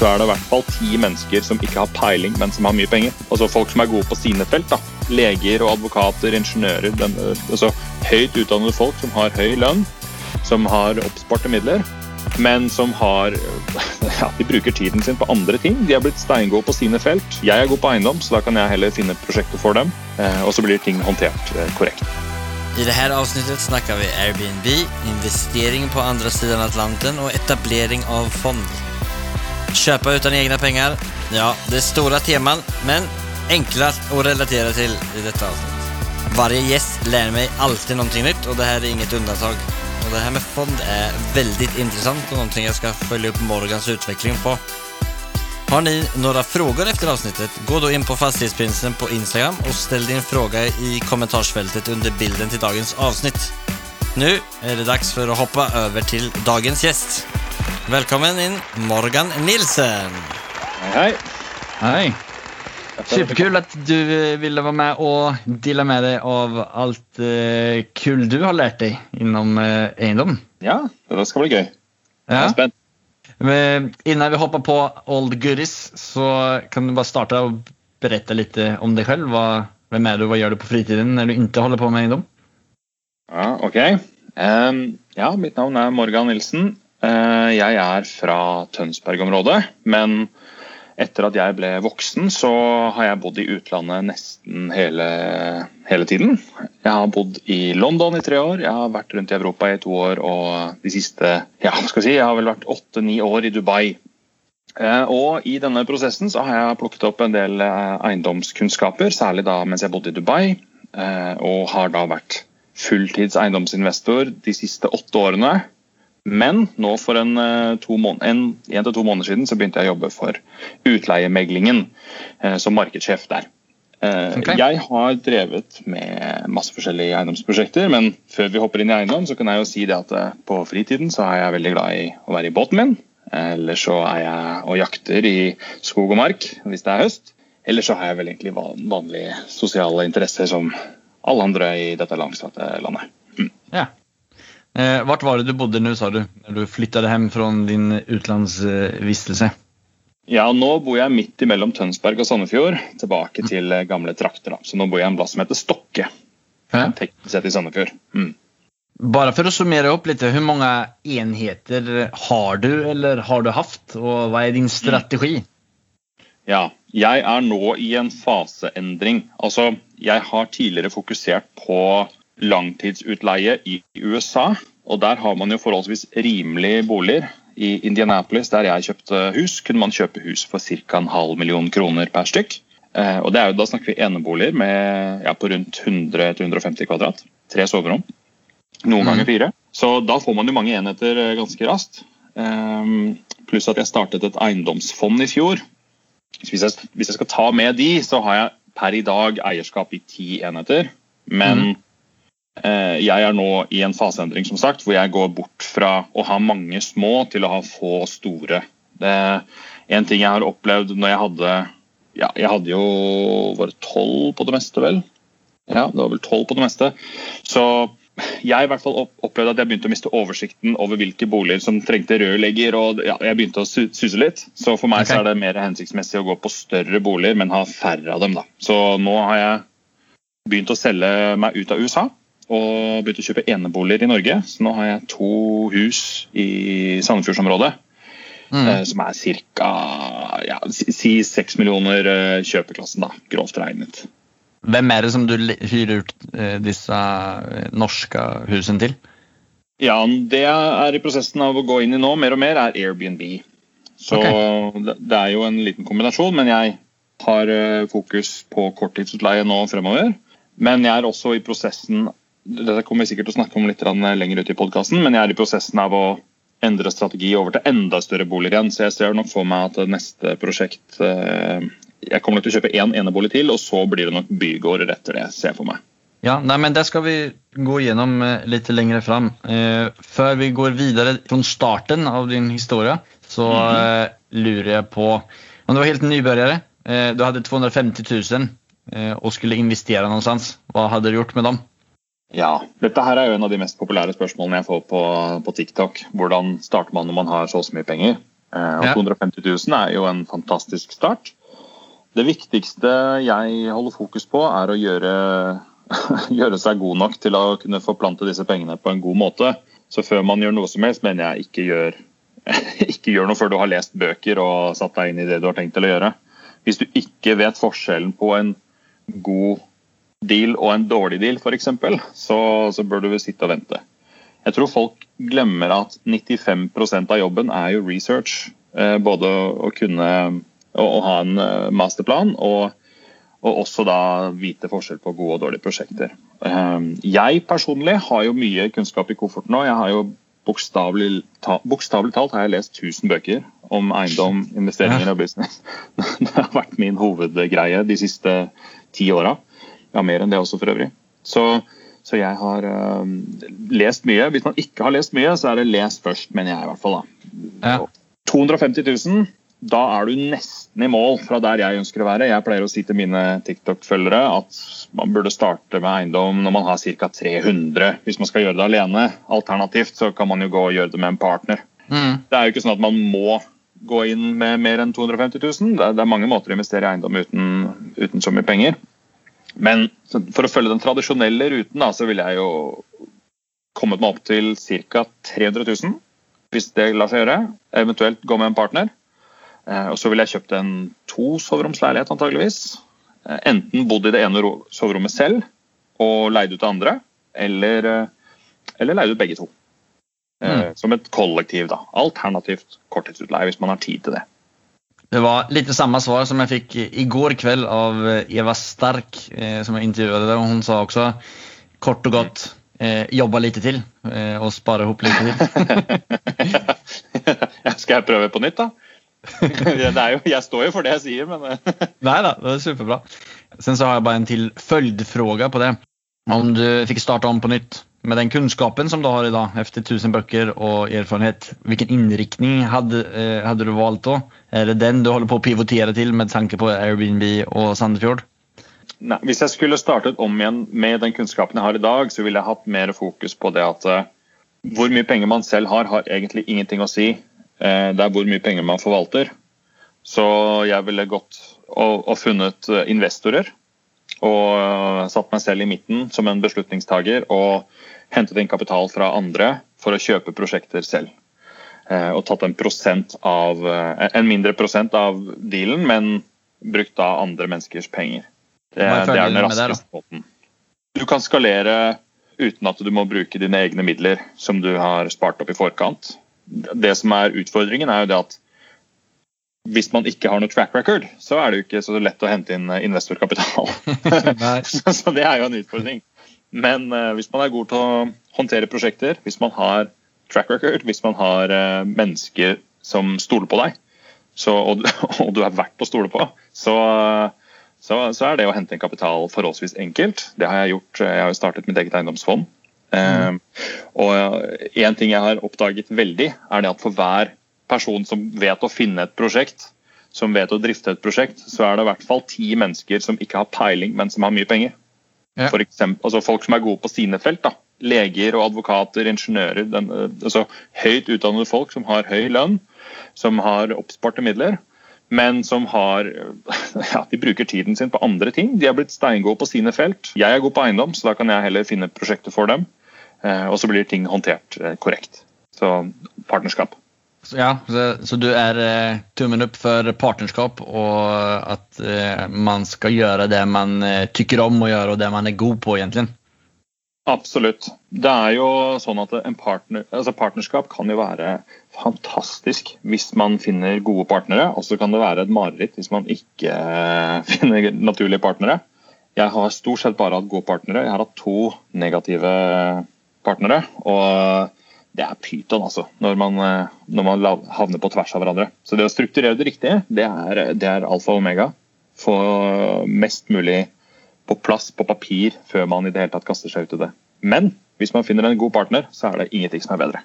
Så er det i hvert fall ti mennesker som ikke har peiling, men som har mye penger. Altså folk som er gode på sine felt. da. Leger og advokater, ingeniører. Den, altså høyt utdannede folk som har høy lønn, som har oppsparte midler, men som har ja, De bruker tiden sin på andre ting. De er blitt steingode på sine felt. Jeg er god på eiendom, så da kan jeg heller finne prosjekter for dem. Eh, og så blir ting håndtert eh, korrekt. I det här avsnittet snakker vi Airbnb, investering på andra sidan Atlanten og etablering av fond. Köpa utan egna pengar. Ja, det är stora teman, men enkla att relatera till i detta avsnitt. Varje gäst lär mig alltid någonting nytt och det här är inget undantag. Och det här med fond är väldigt intressant och någonting jag ska följa upp Morgans utveckling på. Har ni några frågor efter avsnittet, gå då in på Fastighetsprinsen på Instagram och ställ din fråga i kommentarsfältet under bilden till dagens avsnitt. Nu är det dags för att hoppa över till dagens gäst. Välkommen inn, Morgan Nilsen. Hei, hei. Hei. Superkul at du eh, ville være med og deale med deg av alt uh, kul du har lært deg innom uh, eiendom. Ja, det skal bli gøy. Ja. Jeg er spent. Men innan vi hopper på Old Goodies så kan du bare starte og berette litt om deg selv. Hva, hvem er du, hva gjør du på fritiden når du ikke holder på med eiendom? Ja, ok. Um, ja, mitt navn er Morgan Nilsen. Eh, jeg er fra Tønsberg-området, men etter at jeg ble voksen, så har jeg bodd i utlandet nesten hele, hele tiden. Jeg har bodd i London i tre år, jeg har vært rundt i Europa i to år, og de siste ja, skal jeg si, jeg har vel vært åtte-ni år i Dubai. Eh, Og I denne prosessen så har jeg plukket opp en del eh, eiendomskunnskaper, særlig da mens jeg bodde i Dubai, og har da vært fulltids eiendomsinvestor de siste åtte årene. Men nå for en, eh, to måned, en, en til to måneder siden så begynte jeg å jobbe for utleiemeglingen eh, som markedssjef der. Eh, okay. Jeg har drevet med masse forskjellige eiendomsprosjekter, men før vi hopper inn i eiendom, så kan jeg jo si det at eh, på fritiden så er jeg veldig glad i å være i båten min. Eller så er jeg og jakter i skog og mark hvis det er høst. Eller så har jeg vel egentlig van- vanlige sosiale interesser som alle andre i dette langstrakte landet. Ja. Eh, vart var det du bodde nå, sa du? når du flytta hjem fra din utlandsvistelse? Ja, nå bor jeg midt imellom Tønsberg og Sandefjord, tilbake til eh, gamle trakter. da. Så nå bor jeg i en plass som heter Stokke, teknisk sett i Sandefjord. Mm. Bare for å summere opp litt, hvor mange enheter har du eller har du haft og hva er din strategi? Ja, jeg er nå i en faseendring. Altså, jeg har tidligere fokusert på langtidsutleie i USA. Og der har man jo forholdsvis rimelige boliger. I Indianapolis, der jeg kjøpte hus, kunne man kjøpe hus for ca. en halv million kroner per stykk. Eh, og det er jo, Da snakker vi eneboliger med, ja, på rundt 100-150 kvadrat. Tre soverom. Noen ganger fire. Så da får man jo mange enheter eh, ganske raskt. Ehm, pluss at jeg startet et eiendomsfond i fjor. Hvis jeg, hvis jeg skal ta med de, så har jeg per i dag eierskap i ti enheter. Men eh, jeg er nå i en faseendring som sagt, hvor jeg går bort fra å ha mange små til å ha få store. Det er en ting jeg har opplevd når jeg hadde ja, Jeg hadde jo var det tolv på det meste, vel? Ja, det var vel tolv på det meste. Så jeg i hvert fall opplevde at jeg begynte å miste oversikten over hvilke boliger som trengte rørlegger. og ja, Jeg begynte å su- suse litt. Så for meg okay. så er det mer hensiktsmessig å gå på større boliger, men ha færre av dem. da. Så nå har jeg begynt å selge meg ut av USA og begynt å kjøpe eneboliger i Norge. Så nå har jeg to hus i Sandefjordsområdet. Mm. eh, Som er ca. Ja, si- seks millioner eh, kjøpeklassen, da, grovt regnet. Hvem er det som du hyrer ut disse norske husene til? Ja, Det jeg er i prosessen av å gå inn i nå, mer og mer, er Airbnb. Så det, det er jo en liten kombinasjon, men jeg har eh, fokus på korttidsutleie nå fremover. Men jeg er også i prosessen Dette kommer vi sikkert til å snakke om litt lenger ut i podkasten, men jeg er i prosessen av å endre strategi over til enda større boliger igjen. Så jeg ser nok for meg at neste prosjekt eh, Jeg kommer nok til å kjøpe én enebolig til, og så blir det nok bygårder etter det, ser jeg for meg. Ja, nei, men det skal vi gå gjennom litt lenger fram. Eh, för vi går videre fra starten av din historie, så eh, lurer jeg på om du var helt nybegynner, Eh, du hadde 250 000 og skulle skulle noe sted, hva hadde du gjort med dem? Ja, dette her er jo en av de mest populære spørsmålene jeg får på, på TikTok. Hvordan starter man når man har så så mye penger? Eh, og Ja. 250 000 er jo en fantastisk start. Det viktigste jeg holder fokus på, er å gjøre, gjøre seg god nok til å kunne forplante disse pengene på en god måte. Så før man gjør noe som helst, mener jeg ikke gjør, ikke gjør noe før du har lest bøker og satt deg inn i det du har tenkt til å gjøre. Hvis du ikke vet forskjellen på en god deal og en dårlig deal, f.eks., så, så bør du vel sitte og vente. Jeg tror folk glemmer at 95% av jobben er jo research. Eh, både å kunne å, ha en eh, masterplan og, og også da vite forskjell på gode og dårlige prosjekter. Eh, jeg personlig har jo mye kunnskap i kofferten nå. Jeg har jo bokstavelig bokstavelig talt har jeg lest 1000 bøker om eiendom, investeringer og business. Det har vært min hovedgreie de siste ti åra. Ja, mer enn det også, for øvrig. Så, så jeg har uh, lest mye. Hvis man ikke har lest mye, så er det les først, mener jeg i hvert fall. Ja. 250 000, da er du nesten i mål fra der jeg ønsker å være. Jeg pleier å si til mine TikTok-følgere at man burde starte med eiendom når man har ca. 300, hvis man skal gjøre det alene. Alternativt så kan man jo gå og gjøre det med en partner. Mm. Det er jo ikke sånn at man må gå inn med mer enn 250 000. Det er, det er mange måter å investere i eiendom uten, uten så mye penger. Men for å følge den tradisjonelle ruten, da, så ville jeg jo kommet meg opp til ca. 300 000, hvis det lar seg gjøre. Eventuelt gå med en partner. Eh, og så ville jeg kjøpt en to-soveromsleilighet, antageligvis. Eh, enten bodd i det ene soverommet selv og leid ut det andre, eller, eh, eller leid ut begge to. Mm. Som et kollektiv, da. Alternativt korttidsutleie, hvis man har tid til det. Det var litt samme svar som jeg fikk i går kveld av eh, Eva Sterk, eh, som jeg intervjuet. Og hun sa også kort og godt eh, jobba lite til' eh, og 'spare ihop lite til'. Skal jeg prøve på nytt, da? Det jo, jeg står jo for det jeg sier, men Nei da, det er superbra. Sen så har jeg bare en til följdfråga på det. Om du fikk starta om på nytt med den kunnskapen som du har i dag, efter tusen bøker og erfarenhet, hvilken innriktning hadde, hadde, du valgt da? Er det den du holder på å pivotere til med tanke på Airbnb og Sandefjord? Nei, hvis jeg skulle startet om igjen med den kunnskapen jeg har i dag, så ville jeg hatt mer fokus på det at eh, hvor mye penger man selv har, har egentlig ingenting å si. Eh, det er hvor mye penger man forvalter. Så jeg ville gått og, og funnet eh, investorer og eh, satt meg selv i midten som en beslutningstager og hentet inn kapital fra andre for å kjøpe prosjekter selv. Eh, Og tatt en prosent av, eh, en mindre prosent av dealen, men brukt da andre menneskers penger. Det, det er den raskeste måten. Du kan skalere uten at du må bruke dine egne midler som du har spart opp i forkant. Det som er utfordringen, er jo det at hvis man ikke har noe track record, så er det jo ikke så lett å hente inn eh, investorkapital. Så så det er jo en utfordring. Men eh, hvis man er god til å håndtere prosjekter, hvis man har track record, hvis man har eh, mennesker som stoler på deg, så, og, du- og du er verdt å stole på, så, så, så er det å hente inn kapital forholdsvis enkelt. Det har jeg gjort. Jeg har jo startet mitt eget eiendomsfond. Eh, og en ting jeg har oppdaget veldig, er det at for hver person som vet å finne et prosjekt, som vet å drifte et prosjekt, så er det i hvert fall ti mennesker som ikke har peiling, men som har mye penger. Ja. For eksempel, altså folk som er gode på sine felt. da. Leger og advokater, ingeniører. Den, altså høyt utdannede folk som har høy lønn, som har oppsparte midler, men som har ja, De bruker tiden sin på andre ting. De er blitt steingode på sine felt. Jeg er god på eiendom, så da kan jeg heller finne prosjekter for dem. Eh, og så blir ting håndtert eh, korrekt. Så partnerskap. Ja, så, så du er eh, tummen opp for partnerskap og at eh, man skal gjøre det man eh, tykker om å gjøre og det man er god på egentlig? Absolutt. Det er jo sånn at partner, altså partnerskap kan jo være fantastisk hvis man finner gode partnere, og så kan det være et mareritt hvis man ikke eh, finner naturlige partnere. Jeg har stort sett bare hatt gode partnere. Jeg har hatt to negative partnere. Og det er pyton, altså, når man, eh, når man havner på tvers av hverandre. Så det å strukturere det riktig, det er, det er alfa og omega. Få mest mulig på plass på papir før man i det hele tatt kaster seg ut i det. Men hvis man finner en god partner, så er det ingenting som er bedre.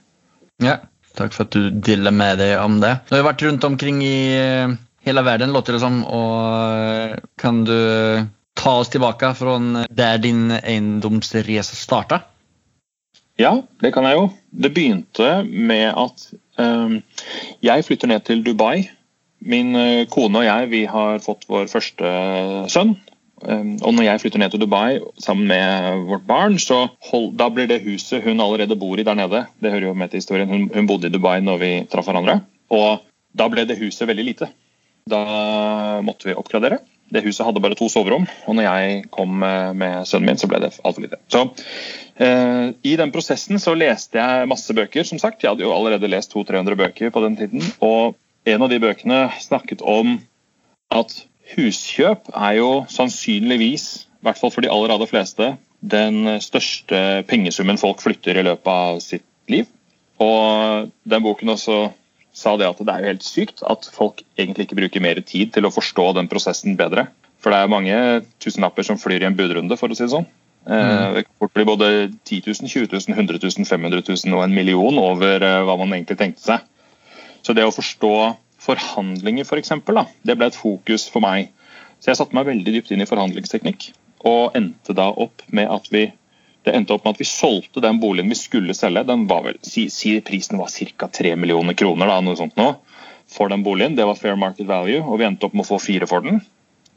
Ja, takk for at du deler med deg om det. Du har vært rundt omkring i eh, hele verden, låter det som. Og eh, kan du ta oss tilbake fra der din eiendomsreise starta? Ja, det kan jeg jo. Det begynte med at um, jeg flytter ned til Dubai. Min uh, kone og jeg vi har fått vår første sønn. Um, og når jeg flytter ned til Dubai sammen med vårt barn, så hold, da blir det huset hun allerede bor i der nede. Det hører jo med til historien. Hun, hun bodde i Dubai når vi traff hverandre. Og da ble det huset veldig lite. Da måtte vi oppgradere. Det huset hadde bare to soverom, og når jeg kom med sønnen min, så ble det altfor lite. Så eh, I den prosessen så leste jeg masse bøker, som sagt. Jeg hadde jo allerede lest 200-300 bøker på den tiden. Og en av de bøkene snakket om at huskjøp er jo sannsynligvis, i hvert fall for de aller, aller fleste, den største pengesummen folk flytter i løpet av sitt liv. Og den boken også sa det at det er jo helt sykt at folk egentlig ikke bruker mer tid til å forstå den prosessen bedre. For det er mange tusenlapper som flyr i en budrunde, for å si det sånn. Eh, mm. Det kan fort bli både 10 000, 20 000, 100 000, 500 000 og en million over eh, hva man egentlig tenkte seg. Så det å forstå forhandlinger, f.eks., for eksempel, da, det ble et fokus for meg. Så jeg satte meg veldig dypt inn i forhandlingsteknikk, og endte da opp med at vi det endte opp med at vi solgte den boligen vi skulle selge. den var vel, si, si Prisen var ca. 3 millioner kroner da, noe sånt nå, for den boligen. Det var fair market value, og vi endte opp med å få fire for den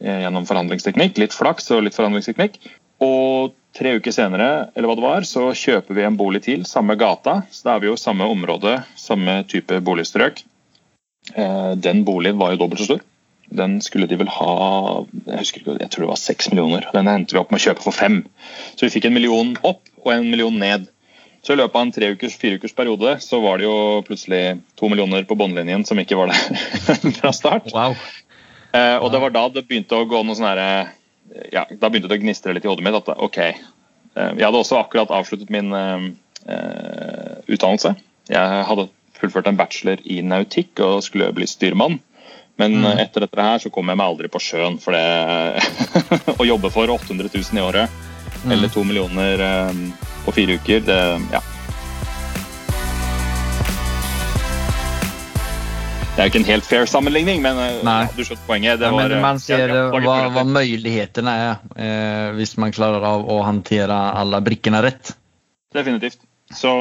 eh, gjennom forhandlingsteknikk. Litt flaks og litt forhandlingsteknikk. Og tre uker senere eller hva det var, så kjøper vi en bolig til, samme gata. Så da er vi jo samme område, samme type boligstrøk. Eh, den boligen var jo dobbelt så stor. Den skulle de vel ha jeg husker ikke, jeg tror det var seks millioner. Den endte vi opp med å kjøpe for fem. Så vi fikk en million opp og en million ned. Så i løpet av en tre ukers, fire ukers periode så var det jo plutselig to millioner på båndlinjen som ikke var der fra start. Wow. Eh, og det var da det begynte å gå noe sånn herre ja, Da begynte det å gnistre litt i hodet mitt. at ok, eh, Jeg hadde også akkurat avsluttet min eh, eh, utdannelse. Jeg hadde fullført en bachelor i nautikk og skulle bli styrmann. Men mm. etter dette her så kom jeg meg aldri på sjøen. For det å jobbe for 800 000 i året mm. eller to millioner um, på fire uker, det ja. Det er jo ikke en helt fair sammenligning, men Nei. du skjønte poenget. Ja, var, men man ser ja, hva, hva mulighetene er eh, hvis man klarer av å håndtere alle brikkene rett. Definitivt. Så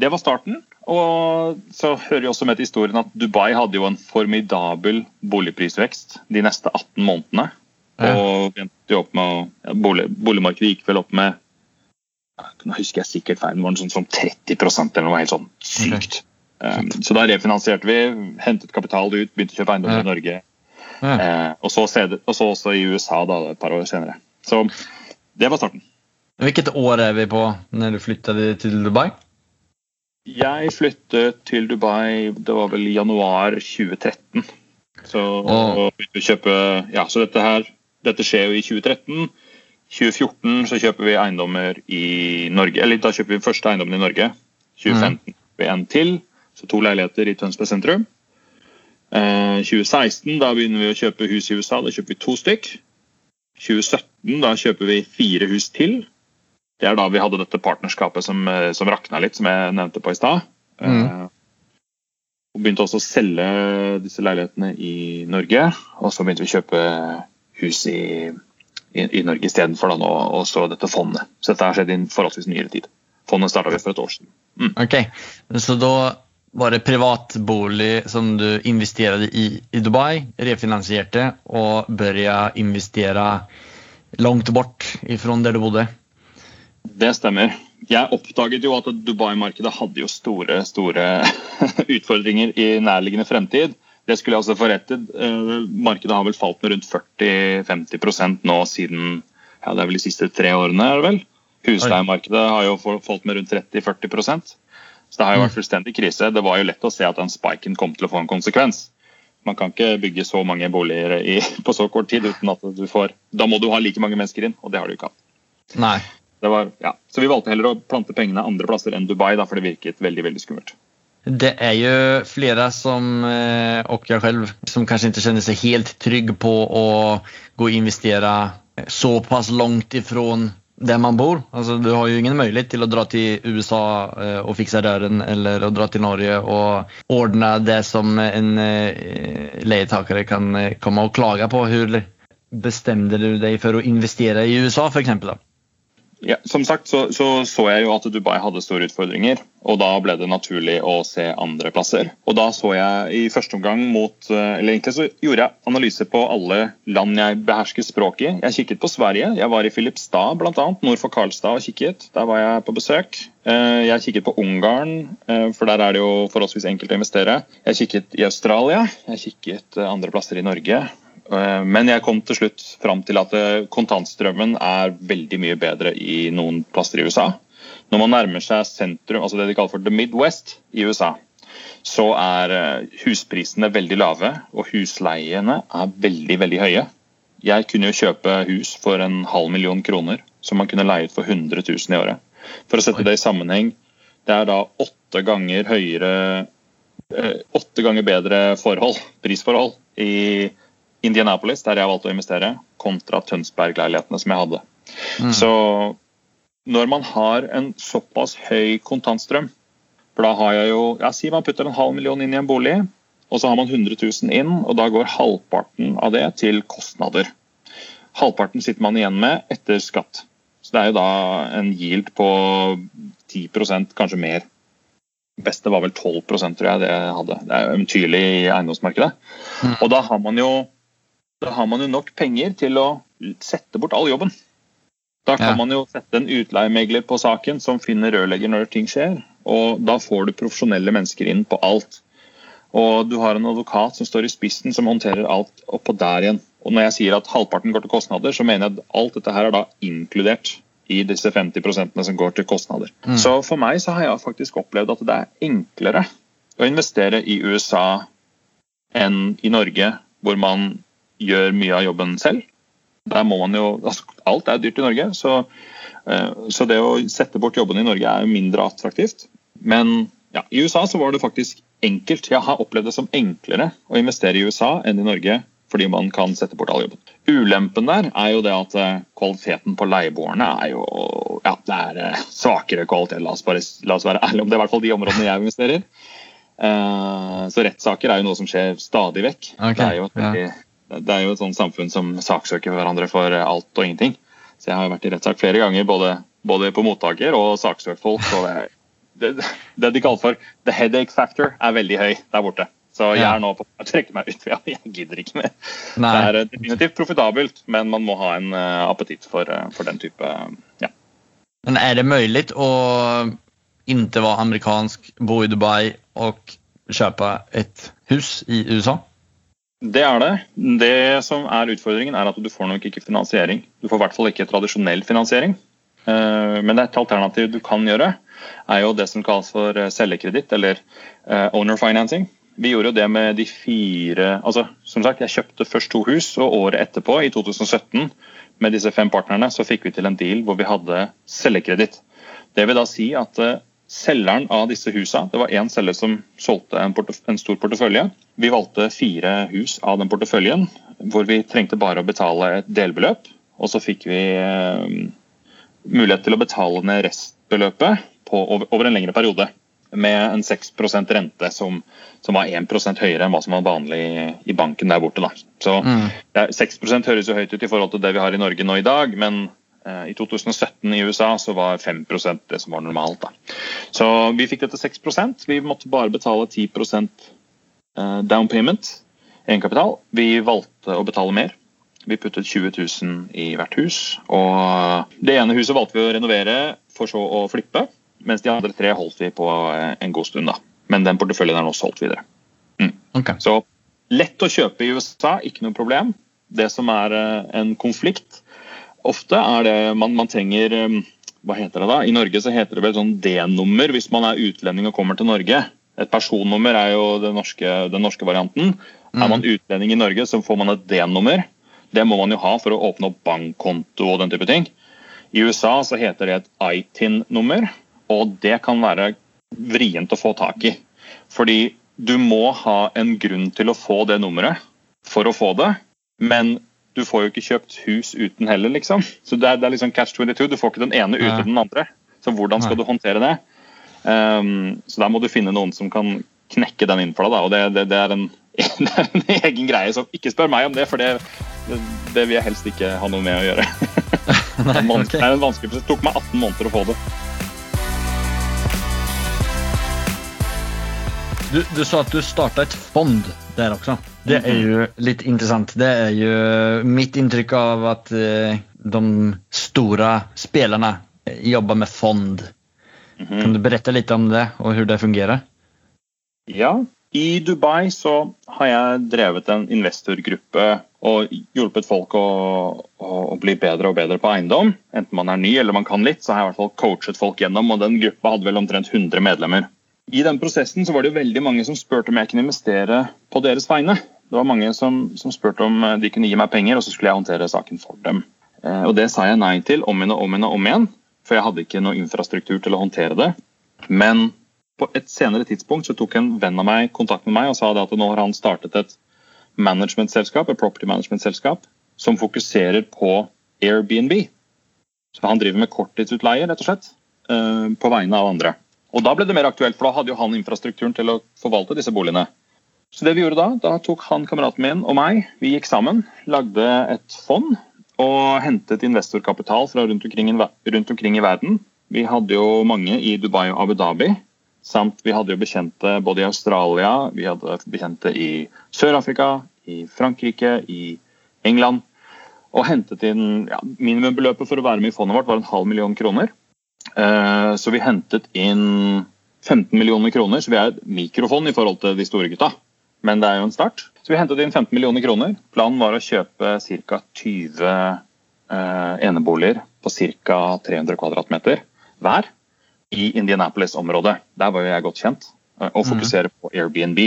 det var starten. Og så hører vi også med til historien at Dubai hadde jo en formidabel boligprisvekst de neste 18 månedene. Ja. Og endte opp med, ja, bolig, Boligmarkedet gikk vel opp med nå husker jeg sikkert feil, var sånn, sånn 30% eller noe helt sånn sykt. Okay. Um, så da refinansierte vi, hentet kapital ut, begynte å kjøpe eiendommer ja. i Norge. Uh, og, så, og, så, også i USA da, et par år senere. Så det var starten. Hvilket år er vi på når du flyttet til Dubai? Jeg flyttet til Dubai det var vel januar 2013. Så, kjøpe, ja, så dette, her, dette skjer jo i 2013. 2014 så kjøper vi eiendommer i Norge. Eller da kjøper vi første eiendommen i Norge. 2015 mm. vi en til, så to leiligheter i Tønsberg sentrum. Eh, 2016 da begynner vi å kjøpe hus i USA. Da kjøper vi to stykk. 2017 da kjøper vi fire hus til. Det er da vi hadde dette partnerskapet som, eh, som rakna litt, som jeg nevnte på i stad. Mm. Uh, og begynte også å selge disse leilighetene i Norge. Og så begynte vi å kjøpe hus i, i, i Norge istedenfor og så dette fondet. Så dette har skjedd i en forholdsvis nyere tid. Fondet starta vi for et år siden. Mm. Ok, Så da var det privatbolig som du investerte i i Dubai, refinansierte og begynte investere langt bort fra der du bodde? Det stemmer. Jeg oppdaget jo at Dubai-markedet hadde jo store store utfordringer i nærliggende fremtid. Det skulle jeg også få rett eh, Markedet har vel falt med rundt 40-50% nå siden ja, det er vel de siste tre årene. er det vel? Husleiemarkedet har jo falt med rundt 30-40% Så det har jo vært mm. fullstendig krise. Det var jo lett å se at den spiken kom til å få en konsekvens. Man kan ikke bygge så mange boliger i, på så kort tid uten at du får Da må du ha like mange mennesker inn, og det har du ikke hatt. Nei. Var, ja. Så vi valgte heller å plante pengene andre plasser enn Dubai, da, for det virket veldig veldig skummelt. Det er jo flere som, eh, og jeg selv, som kanskje ikke kjenner seg helt trygg på å gå og investere såpass langt ifrån der man bor. Altså, du har jo ingen mulighet til å dra til USA og fikse røren, eller å dra til Norge og ordne det som en leietaker kan komme og klage på. Hvor bestemte du deg for å investere i USA f.eks.? Ja, som sagt så, så, så jeg jo at Dubai hadde store utfordringer, og da ble det naturlig å se andre plasser. Og da så jeg i første omgang mot eh, Eller egentlig så gjorde jeg analyse på alle land jeg behersker språket i. Jeg kikket på Sverige. Jeg var i Filipstad bl.a. nord for Karlstad og kikket. Der var jeg på besøk. Eh, jeg kikket på Ungarn, eh, for der er det jo forholdsvis enkelt å investere. Jeg kikket i Australia. Jeg kikket andre plasser i Norge. Eh, men jeg kom til slutt fram til at eh, kontantstrømmen er veldig mye bedre i noen plasser i USA. Når man nærmer seg sentrum, altså det de kaller for the Midwest i USA, så er eh, husprisene veldig lave, og husleiene er veldig, veldig høye. Jeg kunne jo kjøpe hus for en halv million kroner, som man kunne leie ut for 100 000 i året. For å sette det i sammenheng, det er da åtte ganger høyere Åtte ganger bedre forhold, prisforhold i Indianapolis, der jeg valgte å investere, kontra Tønsberg-leilighetene som jeg hadde. Mm. Så når man har en såpass høy kontantstrøm For da har jeg jo ja, Si man putter en halv million inn i en bolig, og så har man 100 000 inn, og da går halvparten av det til kostnader. Halvparten sitter man igjen med etter skatt. Så det er jo da en yield på 10% kanskje mer. Beste var vel 12% tror jeg det jeg hadde. Det er eventyrlig i eiendomsmarkedet. Mm. Og da har man jo da har man jo nok penger til å sette bort all jobben. Da kan ja. man jo sette en utleiemegler på saken som finner rørlegger når ting skjer. Og da får du profesjonelle mennesker inn på alt. Og du har en advokat som står i spissen som håndterer alt oppå der igjen. Og når jeg sier at halvparten går til kostnader, så mener jeg at alt dette her er da inkludert i disse 50% som går til kostnader. Mm. Så for meg så har jeg faktisk opplevd at det er enklere å investere i USA enn i Norge, hvor man gjør mye av jobben selv. Der må man jo, altså, Alt er dyrt i Norge, så, uh, så det å sette bort jobbene i Norge er jo mindre attraktivt. Men ja, i USA så var det faktisk enkelt. Jeg har opplevd det som enklere å investere i USA enn i Norge fordi man kan sette bort all jobben. Ulempen der er jo det at uh, kvaliteten på leieboerne er jo ja, det er uh, svakere kvalitet. La oss, bare, la oss være ærlige om det, er i hvert fall de områdene jeg investerer. så rettssaker er jo noe som skjer stadig vekk. Okay, det er jo et veldig ja det er jo et sånt samfunn som saksøker hverandre for alt og ingenting. Så jeg har vært i rettssak flere ganger, både, både, på mottaker og saksøkt folk. Og det, det, det, de kaller for the headache factor, er veldig høy der borte. Så jeg er nå på å trekke meg ut. Jeg, jeg gidder ikke mer. Nei. Det er definitivt profitabelt, men man må ha en uh, appetitt for, uh, for, den type uh, ja. Men er det mulig å ikke være amerikansk, bo i Dubai og kjøpe et hus i USA? Det er det. Det som er utfordringen, er at du får nok ikke finansiering. Du får i hvert fall ikke tradisjonell finansiering. Eh, men et alternativ du kan gjøre, er jo det som kalles for selgekreditt, eller eh, owner financing. Vi gjorde jo det med de fire altså Som sagt, jeg kjøpte først to hus, og året etterpå, i 2017, med disse fem partnerne, så fikk vi til en deal hvor vi hadde selgekreditt. Det vil da si at selgeren av disse husene, det var én selger som solgte en, en, stor portefølje. Vi valgte fire hus av den porteføljen, hvor vi trengte bare å betale et delbeløp. Og så fikk vi eh, mulighet til å betale ned restbeløpet på, over, over, en lengre periode. Med en 6% rente som, som, var 1 høyere enn hva som var vanlig i, banken der borte. Da. Så mm. 6% høres jo høyt ut i forhold til det vi har i Norge nå i dag, men I 2017 i USA så var 5 det som var normalt. Da. Så vi fikk dette 6% Vi måtte bare betale 10 eh, down payment, egenkapital. Vi valgte å betale mer. Vi puttet 20 000 i hvert hus. Og det ene huset valgte vi å renovere for så å flippe, mens de andre tre holdt vi på eh, en god stund. da. Men den porteføljen er nå solgt videre. Mm. Okay. Så lett å kjøpe i USA, ikke noe problem. Det som er en konflikt, ofte er det man, man trenger um, hva heter det da? I Norge så heter det vel sånn D-nummer hvis man er utlending og kommer til Norge. Et personnummer er jo den norske, den norske varianten. Mm. Er man utlending i Norge, så får man et D-nummer. Det må man jo ha for å åpne opp bankkonto og den type ting. I USA så heter det et ITIN-nummer, og det kan være vrient å få tak i. Fordi du må ha en grunn til å få det nummeret for å få det, men du får jo ikke kjøpt hus uten heller, liksom. Så det er, det er liksom catch 22. Du får ikke den ene uten den andre. Så hvordan skal du håndtere det? Um, så der må du finne noen som kan knekke den inn for deg. Og det, det, det, er en, det er en egen greie. Så ikke spør meg om det, for det, vil jeg helst ikke ha noe med å gjøre. Nei, en det er en vanskelig prosess. Det tok meg 18 måneder å få det. Du, du sa at du starta et fond der också. Det er jo litt interessant. Det er jo mitt inntrykk av att eh, de store spillerne jobber med fond. Mhm. Kan du berette litt om det og hvordan det fungerer? Ja, i Dubai så har jeg drevet en investorgruppe og hjulpet folk å, å bli bedre og bedre på eiendom. Enten man er ny eller man kan litt, så har jeg i hvert fall coachet folk gjennom. og Den gruppa hadde vel omtrent 100 medlemmer. I den prosessen så var det jo veldig mange som spurte om jeg kunne investere på deres vegne. Det var mange som, som spurte om eh, de kunne gi meg penger, og så skulle jeg håndtere saken for dem. Eh, Og Det sa jeg nei til om igjen og om igjen og om igjen, for jeg hadde ikke noe infrastruktur til å håndtere det. Men på et senere tidspunkt så tok en venn av meg kontakt med meg og sa at nå har han startet et managementselskap, et property management-selskap som fokuserer på Airbnb. Så han driver med korttidsutleie, rett og slett, eh, på vegne av andre. Og Da ble det mer aktuelt, for da hadde jo han infrastrukturen til å forvalte disse boligene. Så det vi gjorde Da da tok han kameraten min og meg, vi gikk sammen, lagde et fond og hentet investorkapital fra rundt omkring, rundt omkring i verden. Vi hadde jo mange i Dubai og Abu Dhabi. Samt vi hadde jo bekjente både i Australia, vi hadde bekjente i Sør-Afrika, i Frankrike, i England. Og hentet inn ja, Minimumbeløpet for å være med i fondet vårt var en halv million kroner. Eh, så vi hentet inn 15 millioner kroner, så vi er et mikrofond i forhold til de store gutta. Men det er jo en start. Så vi hentet inn 15 millioner kroner. Planen var å kjøpe ca. 20 eh, eneboliger på ca. 300 kvadratmeter hver i Indianapolis-området. Der var jo jeg godt kjent. eh, Og fokusere på Airbnb.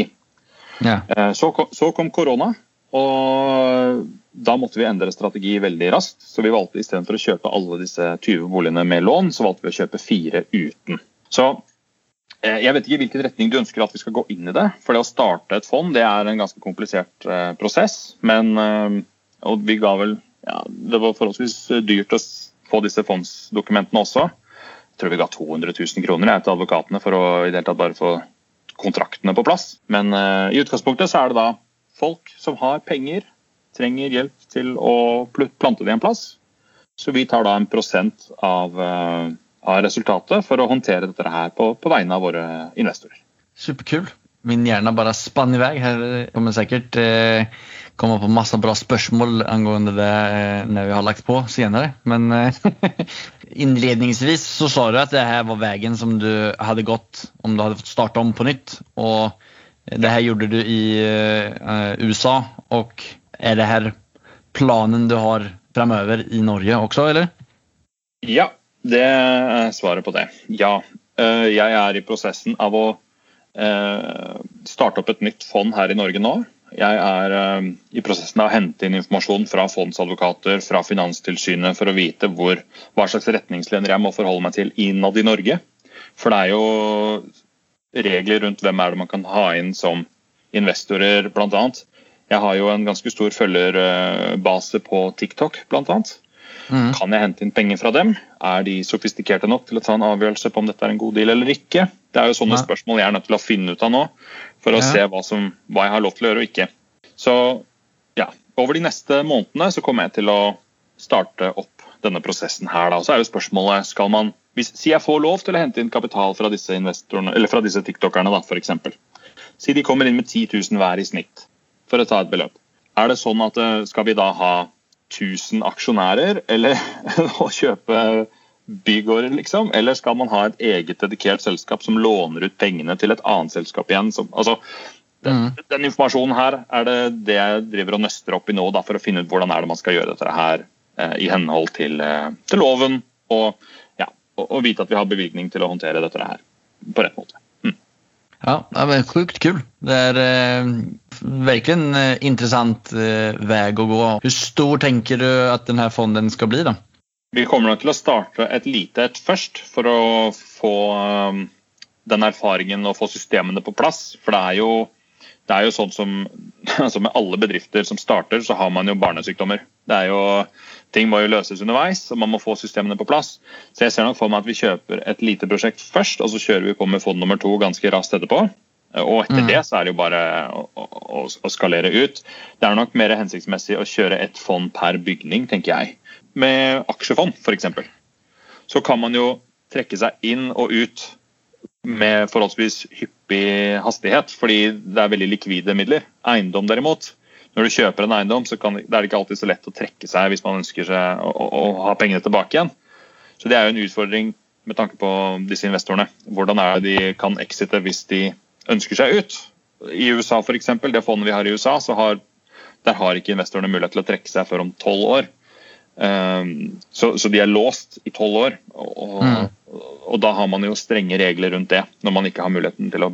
Ja. Eh, Så kom, så kom korona, og da måtte vi endre strategi veldig raskt. Så vi valgte istedenfor å kjøpe alle disse 20 boligene med lån, så valgte vi å kjøpe fire uten. Så jeg vet ikke hvilken retning du ønsker at vi skal gå inn i det. For det å starte et fond det er en ganske komplisert eh, prosess. Men eh, og vi ga vel ja, Det var forholdsvis dyrt å få disse fondsdokumentene også. Jeg tror vi ga 200 000 kroner jeg, til advokatene for å i det hele tatt bare få kontraktene på plass. Men uh, i utgangspunktet så er det da folk som har penger, trenger hjelp til å plante det en plass. Så vi tar da en prosent av, eh, av resultatet for å håndtere dette her på, på vegne av våre investorer. Superkul. Min hjerne bare spann i vei. Her kommer sikkert eh, komme på masse bra spørsmål angående det eh, när vi har lagt på senere. Men eh, inledningsvis så sa du at det her var veien som du hadde gått om du hadde fått starte om på nytt. Og det her gjorde du i eh, USA Og er det her planen du har fremover i Norge også, eller? Ja, det er svaret på det. Ja. Eh, Jeg er i prosessen av å eh, starte opp et nytt fond her i Norge nå. Jeg er eh, i prosessen av å hente inn informasjon fra fondsadvokater, fra Finanstilsynet, for å vite hvor, hva slags retningslinjer jeg må forholde meg til innad i Norge. For det er jo regler rundt hvem er det man kan ha inn som investorer, bl.a. Jeg har jo en ganske stor følgerbase på TikTok, bl.a. Mm. Kan jeg hente inn penger fra dem? Er de sofistikerte nok til å ta en avgjørelse på om dette er en god deal eller ikke? Det er jo sånne ja. spørsmål jeg er nødt til å finne ut av nå, for å Ja. se hva, som, hva jeg har lov til å gjøre og ikke. Så ja, over de neste månedene så kommer jeg til å starte opp denne prosessen her. Da. Så er jo spørsmålet skal man hvis, Si jeg får lov til å hente inn kapital fra disse eller fra disse tiktokerne, da, f.eks. Si de kommer inn med 10 000 hver i snitt, for å ta et beløp. Er det sånn at eh, skal vi da ha 1000 aksjonærer, eller å kjøpe bygårder, liksom? Eller skal man ha et eget dedikert selskap som låner ut pengene til et annet selskap igjen? Som, altså, den, Mm. den informasjonen her er det det jeg driver og nøster opp i nå, da, for å finne ut hvordan er det man skal gjøre dette her eh, i henhold til, eh, til loven, og, ja, og, og vite at vi har bevilgning til å håndtere dette her på rett måte. Ja, det men sjukt kul. Det er eh, verkligen eh, interessant eh, vei å gå. Hvor stor tenker du at denne fonden skal bli da? Vi kommer nok til å starte et lite et først, for å få um, den erfaringen og få systemene på plass. For det er jo, det er jo sånn som altså med alle bedrifter som starter, så har man jo barnesykdommer. Det er jo, ting må jo løses underveis, og man må få systemene på plass. Så jeg ser nok for meg at vi kjøper et lite prosjekt først, og så kjører vi på med fond nummer to ganske raskt etterpå. Og etter Mm. det så er det jo bare å, å, å skalere ut. Det er nok mer hensiktsmessig å kjøre ett fond per bygning, tenker jeg. Med aksjefond, f.eks. Så kan man jo trekke seg inn og ut med forholdsvis hyppig hastighet, fordi det er veldig likvide midler. Eiendom derimot, når du kjøper en eiendom, så kan, det er det ikke alltid så lett å trekke seg hvis man ønsker seg å, å, å ha pengene tilbake igjen. Så det er jo en utfordring med tanke på disse investorene. Hvordan er det de kan exite hvis de ønsker seg ut? I USA eksempel, det fondet vi har i USA, så har, der har ikke investorene mulighet til å trekke seg før om tolv år. Um, så, så de er låst i tolv år, og, Mm. og da har man jo strenge regler rundt det. Når man ikke har muligheten til å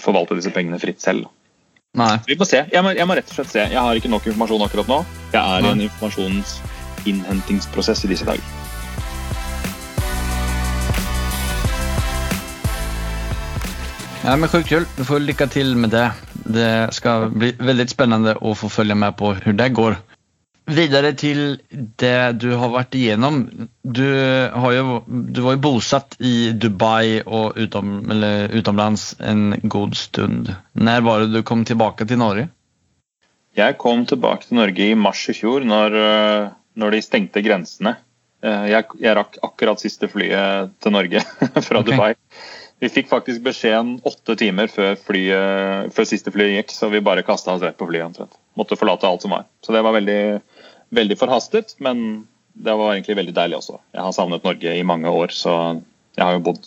forvalte disse pengene fritt selv. Nei. Vi må se. Jeg må, jeg må rett og slett se. Jeg har ikke nok informasjon akkurat nå. Jeg er i en Nei. informasjonsinnhentingsprosess i disse dager. Ja, men sjukt kul. Du får lykke til med det. Det skal bli veldig spennende å få følge med på hvordan det går. Vidare til det du har vært igjennom. Du, har ju, du var jo bosatt i Dubai og utom, eller utomlands en god stund. Når var det du kom tilbake til Norge? Jeg kom tilbake til Norge i mars i fjor, når, eh, når de stengte grensene. Eh, Jeg, jeg rakk akkurat siste flyet til Norge fra okay. Dubai. Vi fikk faktisk beskjeden åtte timer før, flyet, før siste flyet gikk, så vi bare kasta oss rett på flyet. omtrent. Måtte forlate alt som var. Så det var veldig, veldig forhastet, men det var egentlig veldig deilig også. Jeg har savnet Norge i mange år, så jeg har jo bodd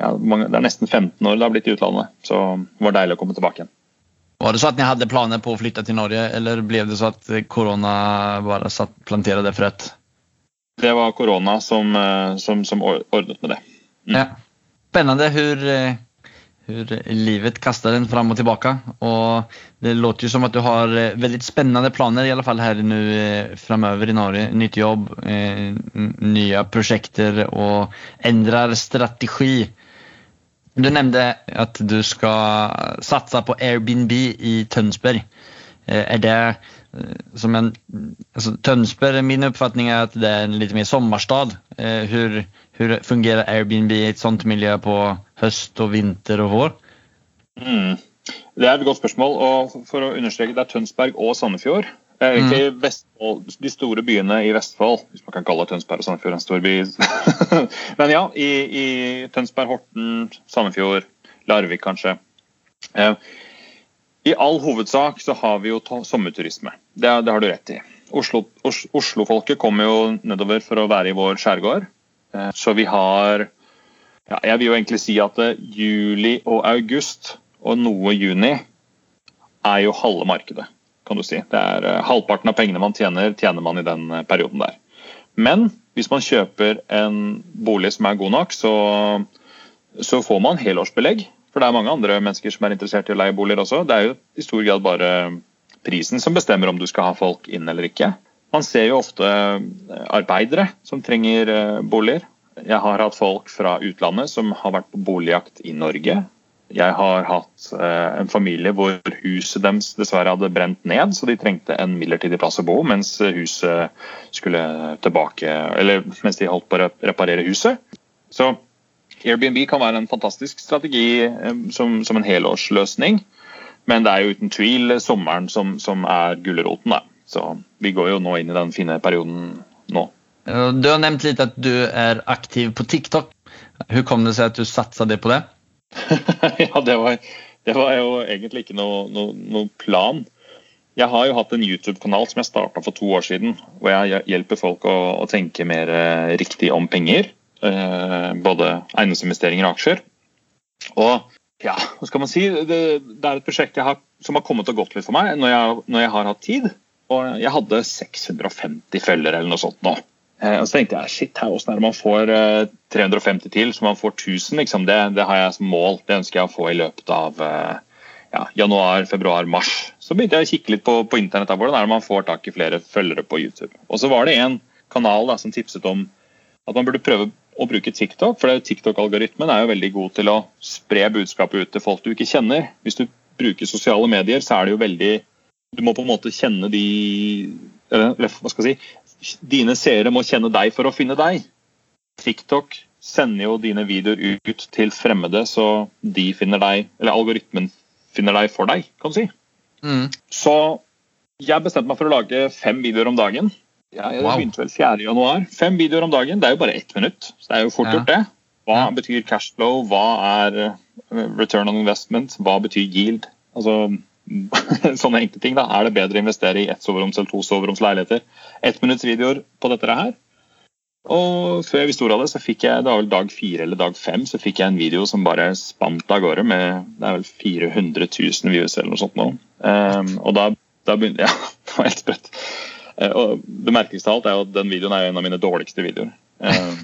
ja, mange, Det er nesten 15 år det har blitt i utlandet, så det var deilig å komme tilbake igjen. Var det så at ni hadde planer på å flytte til Norge eller ble det så at korona bare bara satt planterade fröet? Det var korona som, eh, som, som ordnet med det. Mm. Ja. Spennende. hur, eh, hur livet kastar den fram och tillbaka. Och det låter ju som att du har eh, väldigt spännande planer i alla fall här nu eh, framöver i Norge. Nytt jobb, eh, nya projekter och ändrar strategi. Du nämnde att du ska satsa på Airbnb i Tønsberg. Eh, Är det som en, alltså Tønsberg, min uppfattning är att det är en lite mer sommarstad. Hur, hur fungerar Airbnb i ett sånt miljö på høst og vinter og vår? Mm. Det er et godt spørsmål. og For å understreke, det er Tønsberg og Sandefjord. Egentlig Vestfold, De store byene i Vestfold, hvis man kan kalle Tønsberg og Sandefjord en stor by. Men ja, i, i Tønsberg, Horten, Sandefjord, Larvik kanskje. Eh, I all hovedsak så har vi jo sommerturisme. Det, det har du rett i. Oslo-folket Oslo-folket kommer jo nedover for å være i vår skjærgård. Eh, Så vi har ja, Jeg vil jo egentlig si at eh, juli og august og noe juni er jo halve markedet, kan du si. Det er eh, Halvparten av pengene man tjener, tjener man i den perioden der. Men hvis man kjøper en bolig som er god nok, så, så får man helårsbelegg. For det er mange andre mennesker som er interessert i å leie boliger også. Det er jo i stor grad bare prisen som bestemmer om du skal ha folk inn eller ikke. Man ser jo ofte eh, arbeidere som trenger eh, boliger. Jeg har hatt folk fra utlandet som har vært på boligjakt i Norge. Jeg har hatt eh, en familie hvor huset deres dessverre hadde brent ned, så de trengte en midlertidig plass å bo mens huset skulle tilbake Eller mens de holdt på å reparere huset. Så Airbnb kan være en fantastisk strategi som, som en helårsløsning. Men det er jo uten tvil sommeren som, som er gulroten. Så vi går jo nå inn i den fine perioden nå. Eh, Du har nevnt litt at du er aktiv på TikTok. Hvordan kom det seg at du satset på det? ja, det var, det var jo egentlig ikke noe, noe, noe plan. Jeg har jo hatt en YouTube-kanal som jeg starta for to år siden, hvor jeg hjelper folk å, å tenke mer eh, riktig om penger. Eh, både eiendomsinvesteringer og aksjer. Og ja, hva skal man si? Det, det er et prosjekt har, som har kommet og gått litt for meg når jeg, når jeg har hatt tid. Og jeg hadde 650 følgere eller noe sånt nå. Eh, og så tenkte jeg shit, her, hvordan er det man får eh, 350 til, så man får 1000? Liksom. Det, det har jeg som mål. Det ønsker jeg å få i løpet av eh, ja, januar, februar, mars. Så begynte jeg å kikke litt på, på internett. da, Hvordan er det man får tak i flere følgere på YouTube. Og så var det en kanal da, som tipset om at man burde prøve å bruke TikTok. For TikTok-algoritmen er jo veldig god til å spre budskapet ut til folk du ikke kjenner. Hvis du bruker sosiale medier, så er det jo veldig Du må på en måte kjenne de eller, hva skal jeg si, Dine seere må kjenne deg for å finne deg. TikTok sender jo dine videoer ut til fremmede, så de finner deg, eller algoritmen finner deg for deg, kan du si. Mm. Så jeg bestemte meg for å lage fem videoer om dagen. Jeg Wow. begynte vel 4. januar. Fem videoer om dagen, det er jo bare ett minutt. Så det er jo fort Ja. gjort, det. Hva Ja. betyr cashflow? Hva er eh, return on investment? Hva betyr yield? Altså, sånne enkle ting. da. Er det bedre å investere i ett soveroms eller to soveroms leiligheter? Ett minutts videoer på dette her. Og før jeg visste ordet av det, så fikk jeg det var vel dag fire eller dag fem, så fikk jeg en video som bare spant av gårde med det er vel 400 000 views eller noe sånt nå. Um, og da, da begynte Ja, det var helt sprøtt. Uh, og det merkeligste av alt er jo at den videoen er en av mine dårligste videoer. Um,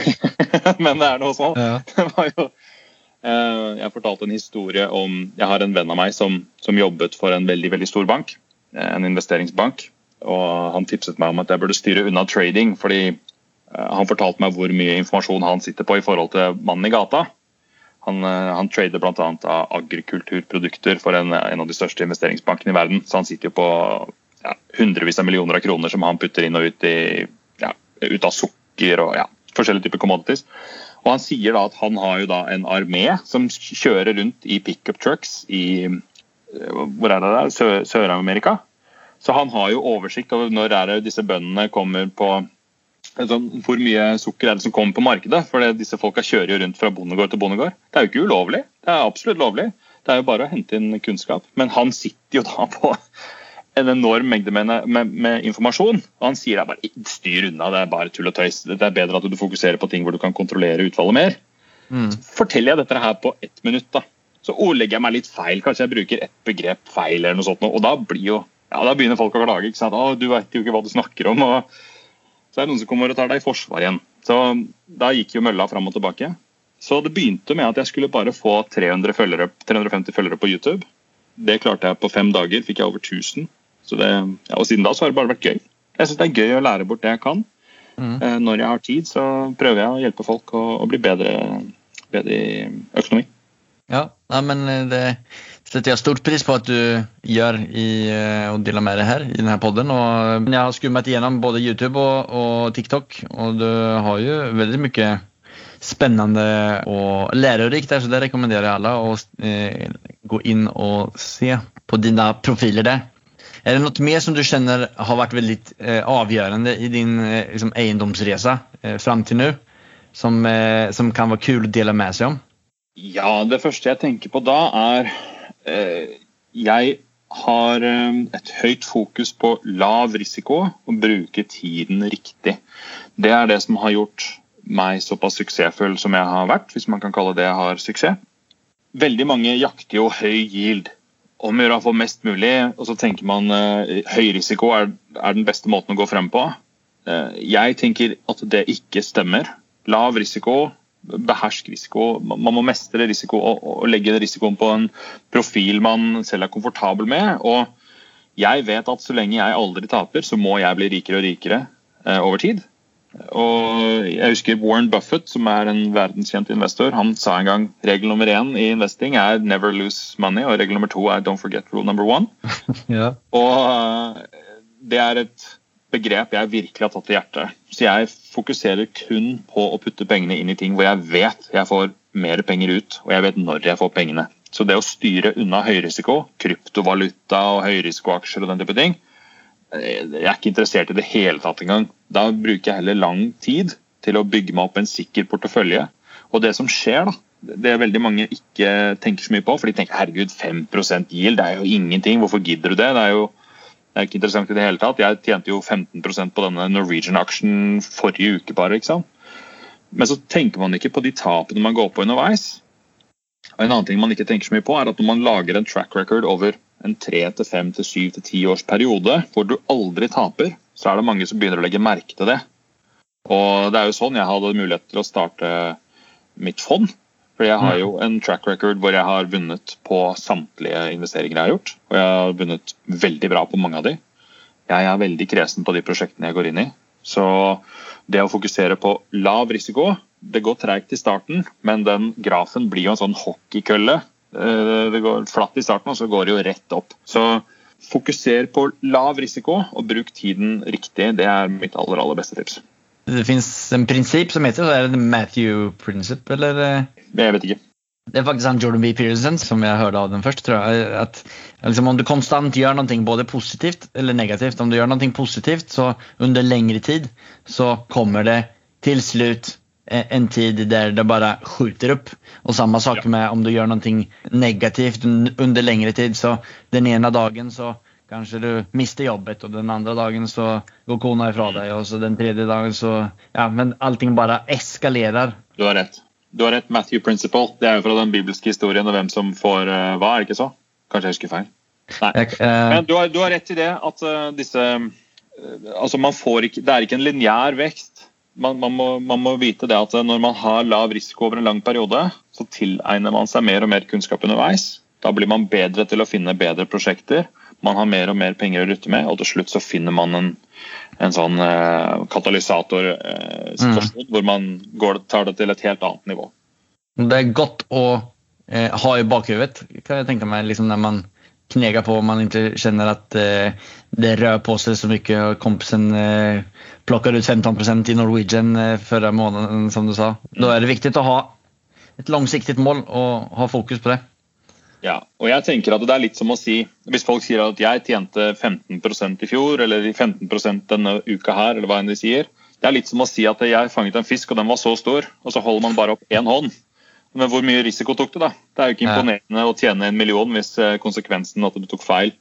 Men det er noe sånn. Ja. Det var jo Jeg fortalte en historie om Jeg har en venn av meg som, som jobbet for en veldig, veldig stor bank. eh, En investeringsbank. Og han tipset meg om at jeg burde styre unna trading, fordi eh, han fortalte meg hvor mye informasjon han sitter på i forhold til mannen i gata. Han, eh, han trader bl.a. av agrikulturprodukter for en, en av de største investeringsbankene i verden. Så han sitter jo på ja, hundrevis av millioner av kroner som han putter inn og ut, i, ja, ut av sukker og ja, forskjellige typer commodities. Og Han sier da at han har jo da en armé som kjører rundt i pickup trucks i eh, hvor er det der? Sør-Amerika. Så han har jo oversikt over når er det disse bøndene kommer på altså, Hvor mye sukker er det som kommer på markedet? For disse folka kjører jo rundt fra bondegård til bondegård. Det er jo ikke ulovlig. Det er absolutt lovlig. Det er jo bare å hente inn kunnskap. Men han sitter jo da på en enorm mengde med, med, med informasjon. Og han sier at bare styr unna, det er bare tull og tøys. Det er bedre at du fokuserer på ting hvor du kan kontrollere utfallet mer. Mm. Forteller jeg dette her på ett minutt, da, så ordlegger jeg meg litt feil. Kanskje jeg bruker ett begrep feil, eller noe sånt, og da, blir jo, ja, da begynner folk å klage. ikke sant? Å, du vet jo ikke hva du snakker om. og Så er det noen som kommer og tar deg i forsvar igjen. Så Da gikk jo mølla fram og tilbake. Så det begynte med at jeg skulle bare få 300 følgere, 350 følgere på YouTube. Det klarte jeg på fem dager. Fikk jeg over 1000. Så det, ja, og siden da så har det bare vært gøy. Jeg syns det er gøy å lære bort det jeg kan. Mm. Eh, Når jeg har tid, så prøver jeg å hjelpe folk å, å bli bedre, bedre i økonomi. Ja, nei, men eh, det setter jeg stort pris på at du gjør i eh, å dele med deg her i denne podden. Og eh, jeg har skummet igjennom både YouTube og, og TikTok, og du har jo veldig mye spennende og lærerikt der, så det rekommenderer jeg alle å eh, gå inn og se på dine profiler der. Er det noe mer som du kjenner har vært veldig eh, avgjørende i din eh, liksom, eiendomsreise eh, fram til nå, som, eh, som kan være kul å dele med seg om? Ja, det første jeg tenker på da, er eh, Jeg har eh, et høyt fokus på lav risiko og bruke tiden riktig. Det er det som har gjort meg såpass suksessfull som jeg har vært, hvis man kan kalle det jeg har suksess. Veldig mange jakter jo høy yield. Om å gjøre å få mest mulig, og så tenker man uh, høy risiko er, er den beste måten å gå frem på. Uh, jeg tenker at det ikke stemmer. Lav risiko, behersk risiko. Man må mestre risiko og, og legge risikoen på en profil man selv er komfortabel med. Og jeg vet at så lenge jeg aldri taper, så må jeg bli rikere og rikere uh, over tid. Og jeg husker Warren Buffett, som er en verdenskjent investor, han sa en gang regel nummer én i investing er 'never lose money', og regel nummer to er 'don't forget rule number one'. Ja. Og eh, det er et begrep jeg virkelig har tatt til hjertet. Så jeg fokuserer kun på å putte pengene inn i ting hvor jeg vet jeg får mer penger ut, og jeg vet når jeg får pengene. Så det å styre unna høyrisiko, kryptovaluta og høyrisikoaksjer og den type ting, jeg er ikke interessert i det hele tatt engang. Da bruker jeg heller lang tid til å bygge meg opp en sikker portefølje. Og det som skjer, da, det er veldig mange ikke tenker så mye på, for de tenker herregud, 5% yield, det er jo ingenting, hvorfor gidder du det? Det er jo det er ikke interessant i det hele tatt. Jeg tjente jo 15% på denne Norwegian-aksjen forrige uke bare. ikke sant? Men så tenker man ikke på de tapene man går på underveis. Og En annen ting man ikke tenker så mye på, er at når man lager en track record over en tre til fem til syv til ti års periode, hvor du aldri taper, så er det mange som begynner å legge merke til det. Og det er jo sånn jeg hadde mulighet til å starte mitt fond. For jeg har jo en track record hvor jeg har vunnet på samtlige investeringer jeg har gjort. Og jeg har vunnet veldig bra på mange av de. Jeg er veldig kresen på de prosjektene jeg går inn i. Så det å fokusere på lav risiko Det går treigt i starten, men den grafen blir jo en sånn hockeykølle. Eh, Det går flatt i starten, og så går det jo rett opp. Så fokuser på lav risiko og bruk tiden riktig. Det er mitt aller, aller beste tips. Det fins en prinsipp som heter er det Matthew Principle, eller? eh? Jeg vet ikke. Det er faktisk han Jordan B. Pearson som jeg hørte av den først. tror jeg, at liksom, Om du konstant gjør noe både positivt eller negativt, om du gjør noe positivt, så under lengre tid så kommer det til slutt en tid der det bare skjuter opp. Og samme sak med om du gjør noe negativt under lengre tid. Så den ene dagen så kanskje du mister jobbet, og den andre dagen så går kona ifra deg, og så den tredje dagen så Ja, men allting bare eskalerer. Du har rett. Du har rett, Matthew Principle. Det er jo fra den bibelske historien og hvem som får uh, hva, er det ikke så? Kanskje jeg husker feil. Nei. Jeg, eh, Men du har, du har rett i det at uh, disse eh, Altså, man får ikke Det er ikke en lineær vekst. Man, man, må, man må vite det at eh, når man har lav risiko over en lang periode, så tilegner man seg mer og mer kunnskap underveis. Da blir man bedre til å finne bedre prosjekter. Man har mer og mer penger å rutte med, og til slutt så finner man en, en sånn eh, katalysatorsituasjon hvor man går, tar det til et helt annet nivå. Det er godt å eh, ha i bakhodet, kan jeg tenke meg, liksom når man knegar på og man ikke kjenner at eh, det rör på seg så mye, og kompisen eh, plockar ut 15% i Norwegian før måneden, månaden som du sa. Da er det viktig å ha et langsiktig mål og ha fokus på det. Ja, og jeg tenker at det er litt som å si Hvis folk sier at jeg tjente 15% i fjor, eller 15% denne uka her, eller hva enn de sier. Det er litt som å si at jeg fanget en fisk, og den var så stor, og så holder man bare opp én hånd. Men hvor mye risiko tok du, da? Det er jo ikke imponerende å tjene en million hvis eh, konsekvensen at du tok feil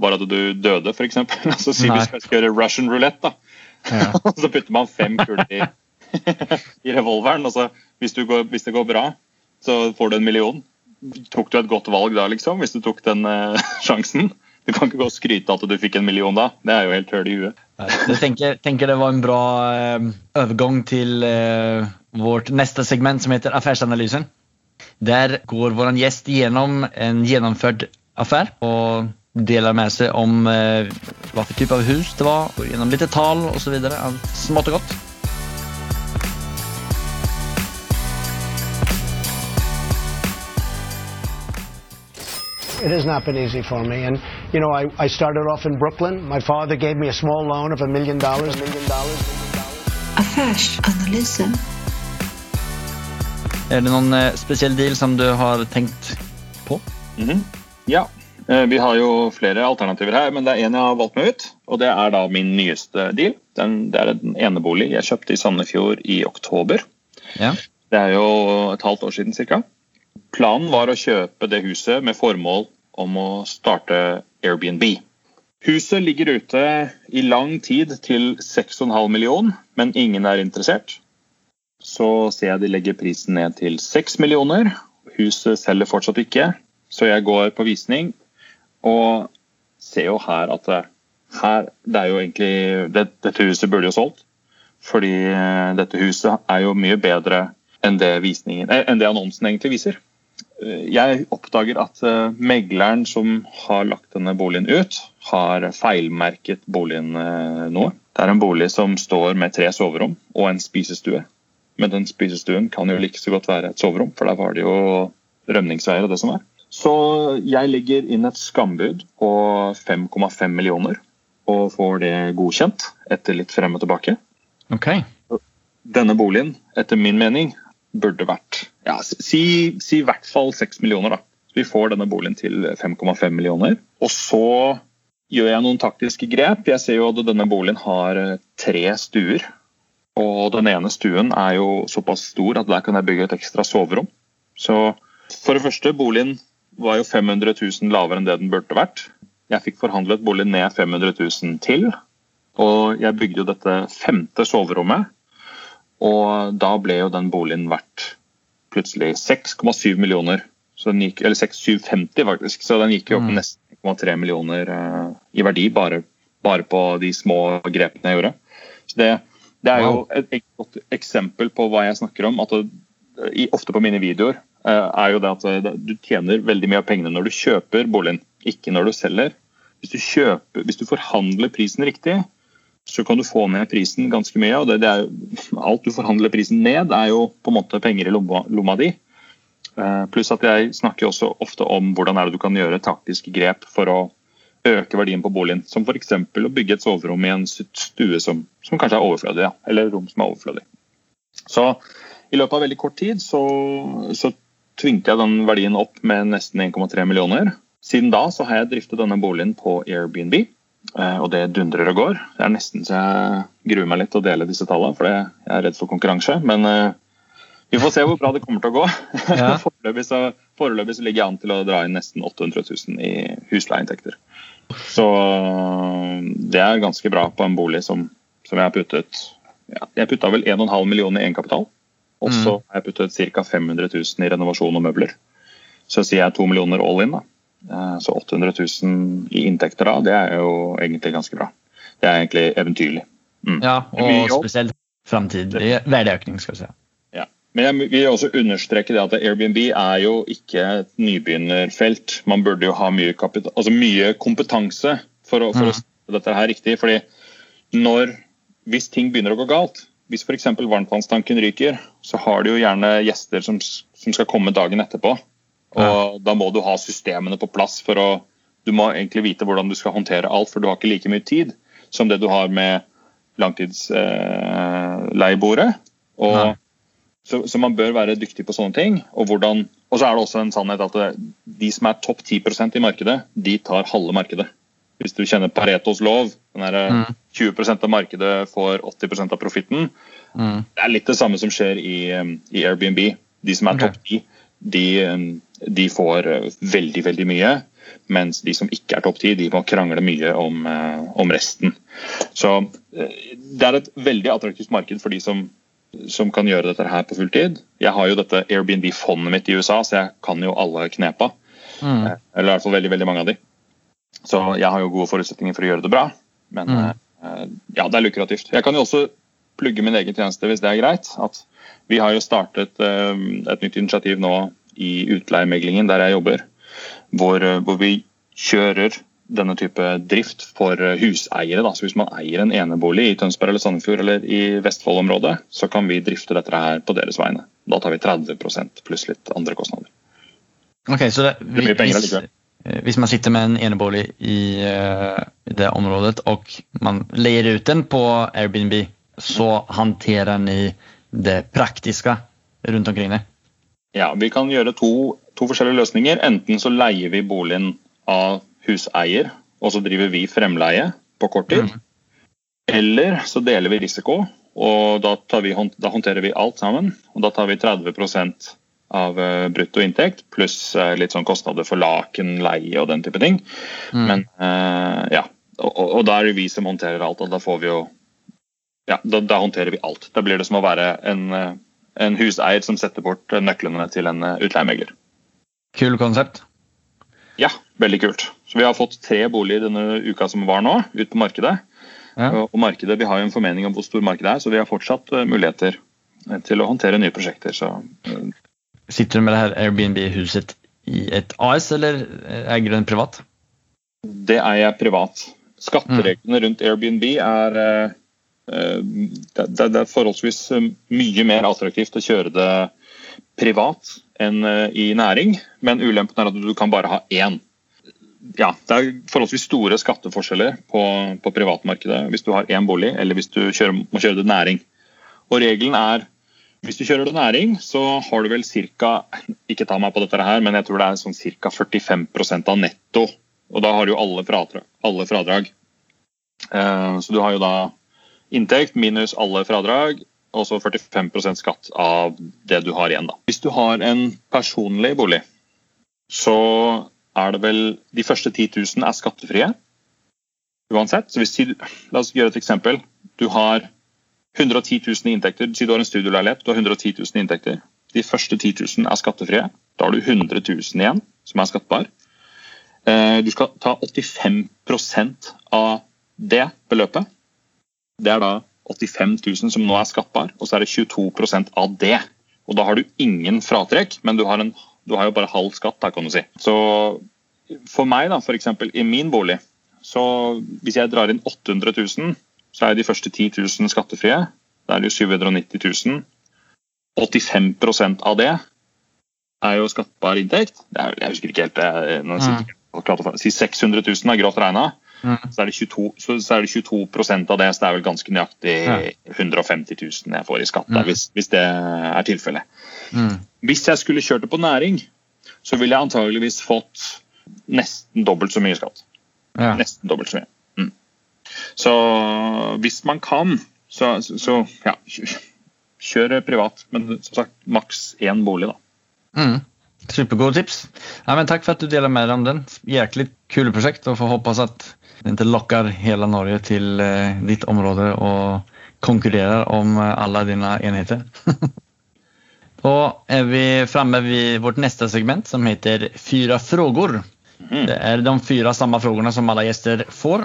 var at du døde, f.eks. Altså, si vi skal gjøre Russian roulette, da. Ja. Og så putter man fem kuler i, i revolveren. Og så, hvis, du går, hvis det går bra, så får du en million. Tok du et godt valg da, liksom, hvis du tok den uh, sjansen? Du kan ikke gå og skryte at du fikk en million da. Det er jo helt høl i huet. Jeg tenker, tenker, det var en bra uh, overgang til uh, vårt neste segment som heter Affærsanalysen. Der går vår gjest gjennom en gjennomført affære. och delar med seg om eh, hva for type av hus det var, gjennom litt tall tal och så vidare. Smått og godt. It has not been easy for me. And, you know, I, I started off in Brooklyn. My father gave me a small loan of a million dollars. A million dollars. Affärsanalysen. Är det noen eh, speciell deal som du har tenkt på? Mhm. Ja. Eh, Vi har jo flere alternativer her, men det er en jeg har valgt meg ut. Og det er da min nyeste deal. Den, det er en enebolig jeg kjøpte i Sandefjord i oktober. Ja. Det er jo et halvt år siden ca. Planen var å kjøpe det huset med formål om å starte Airbnb. Huset ligger ute i lang tid til 6,5 million, men ingen er interessert. Så ser jeg de legger prisen ned til 6 millioner. Huset selger fortsatt ikke, så jeg går på visning og ser jo her at her, det er jo egentlig det, Dette huset burde jo solgt. Fordi eh, dette huset er jo mye bedre enn det, eh, enn det annonsen egentlig viser. Eh, Jeg oppdager at eh, megleren som har lagt denne boligen ut, har feilmerket boligen eh, noe. Det er en bolig som står med tre soverom og en spisestue. Men den spisestuen kan jo like så godt være et soverom, for der var det jo rømningsveier og det som er. Så jeg legger inn et skambud på 5,5 millioner og får det godkjent etter litt frem og tilbake Ok. denne boligen, etter min mening, burde vært ja, si, si i hvert fall 6 millioner. da. Så Vi får denne boligen til 5,5 millioner. Og så gjør jeg noen taktiske grep. Jeg ser jo at denne boligen har tre stuer. Og den ene stuen er jo såpass stor at der kan jeg bygge et ekstra soverom. Så for det første, boligen var jo 500 000 lavere enn det den burde vært. Jeg fikk forhandlet bolig ned 500 000 til. Og jeg bygde jo dette femte soverommet. Og da ble jo den boligen verdt plutselig 6,7 millioner. Så den gikk, eller 6,750 faktisk. Så den gikk jo opp Mm. nesten 1,3 millioner eh, i verdi bare, bare på de små grepene jeg gjorde. Så det, det er jo et, et godt eksempel på hva jeg snakker om. at det, Ofte på mine videoer er jo det at eh, du tjener veldig mye av pengene når du kjøper boligen, ikke når du selger. Hvis du, kjøper, hvis du forhandler prisen riktig, så kan du få ned prisen ganske mye. og det, det er Alt du forhandler prisen ned, er jo på en måte penger i lomma, lomma di. Eh, pluss at jeg snakker også ofte om hvordan er det du kan gjøre taktiske grep for å øke verdien på boligen. Som f.eks. å bygge et soverom i en stue som, som kanskje er overflødig. Ja, eller rom som er overflødig. Så i løpet av veldig kort tid så, så tvingte jeg den verdien opp med nesten 1,3 millioner. Siden da så har jeg driftet denne boligen på Airbnb, eh, og det dundrer og går. Det er nesten så jeg gruer meg litt til å dele disse tallene, for jeg er redd for konkurranse. Men vi får se hvor bra det kommer til å gå. Ja. Foreløpig, så, foreløpig, så, ligger jeg an til å dra inn nesten 800 000 i husleieinntekter. Så det er ganske bra på en bolig som, som jeg har puttet ja, Jeg putta vel 1,5 millioner i egenkapital. Og så mm. har jeg puttet ca. 500 000 i renovasjon og møbler. Så sier jeg 2 millioner all in. da. Eh, så 800 000 i inntekter da, det er jo egentlig ganske bra. Det er egentlig eventyrlig. Mm. Ja, og spesielt framtidig verdiøkning, skal vi si. Ja. Men jeg vil også understreke det at Airbnb er jo ikke et nybegynnerfelt. Man burde jo ha mye, altså mye kompetanse for å, for å mm. dette her riktig. fordi når, hvis ting begynner å gå galt, hvis f.eks. varmtvannstanken ryker, så har du jo gjerne gjester som, som skal komme dagen etterpå. Og ja. Da må du ha systemene på plass for å Du må egentlig vite hvordan du skal håndtere alt, for du har ikke like mye tid som det du har med langtidsleieboere. Eh. Så, så, man bør være dyktig på sånne ting. Og, hvordan, og så er det også en sannhet at det, de som er topp 10% i markedet, de tar halve markedet. Hvis du kjenner Paretos lov, den der, mm. 20% av markedet får 80% av profitten. Mm. Det er litt det samme som skjer i, um, i Airbnb. De som er okay. topp 10, de, um, de, får veldig, veldig mye. Mens de som ikke er topp 10, de må krangle mye om, om resten. Så det er et veldig attraktivt marked for de som som kan gjøre dette her på fulltid. Jeg har jo dette Airbnb-fondet mitt i USA, så jeg kan jo alle knepa. Mm. Eh, eller i hvert fall veldig veldig mange av de. Så jeg har jo gode forutsetninger for å gjøre det bra. Men mm. Eh, ja, det er lukrativt. Jeg kan jo også plugge min egen tjeneste hvis det er greit. At vi har jo startet eh, et nytt initiativ nå i utleiemeglingen der jeg jobber. Hvor, hvor vi kjører denne type drift for eh, huseiere. Da. Så Hvis man eier en enebolig i Tønsberg eller Sandefjord eller i Vestfold-området, så kan vi drifte dette her på deres vegne. Da tar vi 30% pluss litt andre kostnader. Okay, så det, det penger eh, hvis, man sitter med en enebolig i, uh, det området og man leier ut den på Airbnb, så håndterer ni det praktiske rundt omkring det? Ja, vi kan gjøre to, to forskjellige løsninger. Enten så leier vi boligen av huseier, og så driver vi fremleie på kort tid. Mm. Eller så deler vi risiko, og da, vi, da, håndterer vi alt sammen. Og da tar vi 30 av uh, brutto inntekt pluss uh, litt sånn kostnader for laken, leie og den type ting. Mm. Men uh, ja, og, og, da er det vi som håndterer alt, og da får vi jo Ja, da, da håndterer vi alt. Da blir det som å være en, en huseier som setter bort nøklene til en utleiemegler. Kul konsept. Ja, veldig kult. Så Vi har fått tre boliger denne uka som var nå, ut på markedet. Ja. Og markedet, Vi har jo en formening om hvor stor markedet er, så vi har fortsatt eh, muligheter eh, til å håndtere nye prosjekter. Så. Eh. Sitter du med det her Airbnb-huset i et AS, eller eier du den privat? Det er jeg privat. Skattereglene rundt Airbnb er det er forholdsvis mye mer attraktivt å kjøre det privat enn i næring, men ulempen er at du kan bare ha én ja, det er forholdsvis store skatteforskjeller på, på privatmarkedet hvis du har én bolig, eller hvis du kjører, må kjøre det næring. Og Regelen er hvis du kjører det næring, så har du vel ca. Ikke ta meg på dette her, men jeg tror det er sånn ca. 45 av netto. Og da har du jo alle fradrag. Alle fradrag. Uh, så du har jo da inntekt minus alle fradrag, og så 45% skatt av det du har igjen. da. Hvis du har en personlig bolig, så er det vel De første 10 000 er skattefrie uansett. Så hvis, La oss gjøre et eksempel. Du har 110 000 i inntekter. Si du har en studioleilighet, du har 110 000 i inntekter. De første 10 000 er skattefrie. Da har du 100 000 igjen som er skattbar. Eh, du skal ta 85% av det beløpet. Det er da 85 000 som nå er skattbar, og så er det 22% av det. Og da har du ingen fratrekk, men du har en du har jo bare halv skatt, da, kan du si. Så for meg, da, f.eks. i min bolig, så hvis jeg drar inn 800 000, så er de første 10 000 skattefrie. Da er det jo 790 000. 85% av det er jo skattbar inntekt. Er, jeg husker ikke helt det. Mm. si 600 000 er grovt regna, Mm. så, er det 22 så, så er det 22 av det. Så det er vel ganske nøyaktig Ja. 150 000 jeg får i skatt, der, Mm. hvis, hvis det er tilfellet. Mm. Hvis jeg skulle kjørt det på næring, så ville jeg antageligvis fått nesten dobbelt så mye skatt. Ja. Nesten dobbelt så mye. Så hvis man kan, så, så, ja, kjør- privat. Men som sagt, maks én bolig, da. Mm. Supergode tips. Ja, men tack för att du deler med deg om den. Jæklig kul prosjekt. og får håpe at det ikke lokker hele Norge till eh, ditt område og konkurrerer om alle dine enheter. Da er vi framme ved vårt neste segment som heter Fyra frågor. Mm. Det er de fyra samme spørsmålene som alle gjester får.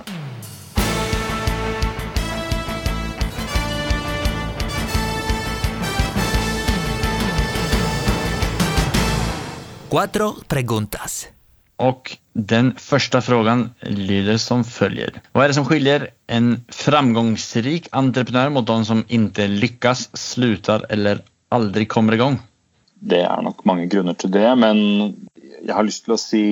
Cuatro preguntas. Och den första frågan lyder som följer. Vad är det som skiljer en framgångsrik entreprenör mot de som inte lyckas, slutar eller aldrig kommer igång? Det er nok mange grunner til det, men jeg har lyst til å si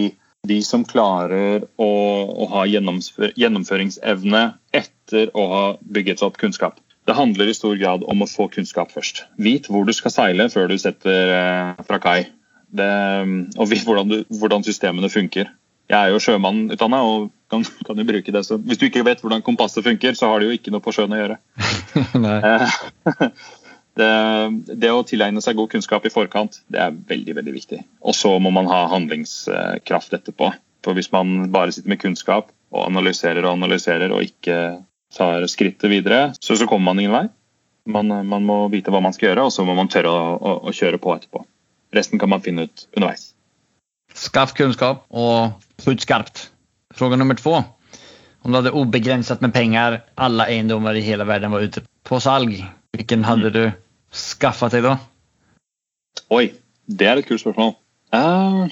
de som klarer å, å ha gjennomfør, gjennomføringsevne etter å ha bygget opp kunnskap. Det handler i stor grad om å få kunnskap først. Vit hvor du skal seile før du setter eh, fra kai. Det, og hvordan, du, hvordan systemene funker. Jeg er jo sjømannutdanna og kan, kan jo bruke det. Så hvis du ikke vet hvordan kompasset funker, så har det jo ikke noe på sjøen å gjøre. Eh, det, det å tilegne seg god kunnskap i forkant, det er veldig veldig viktig. Og så må man ha handlingskraft etterpå. For hvis man bare sitter med kunnskap og analyserer og analyserer og ikke tar skrittet videre, så, så kommer man ingen vei. Man, man må vite hva man skal gjøre, og så må man tørre å, å, å kjøre på etterpå. Resten kan man finne ut underveis. Skaff kunnskap og putt skarpt. Fråga nummer to. Om du hadde ubegrenset med penger, alle eiendommer i hele verden var ute på salg, hvilken hadde du skaffet deg da? Oi, det er et kult spørsmål. Uh,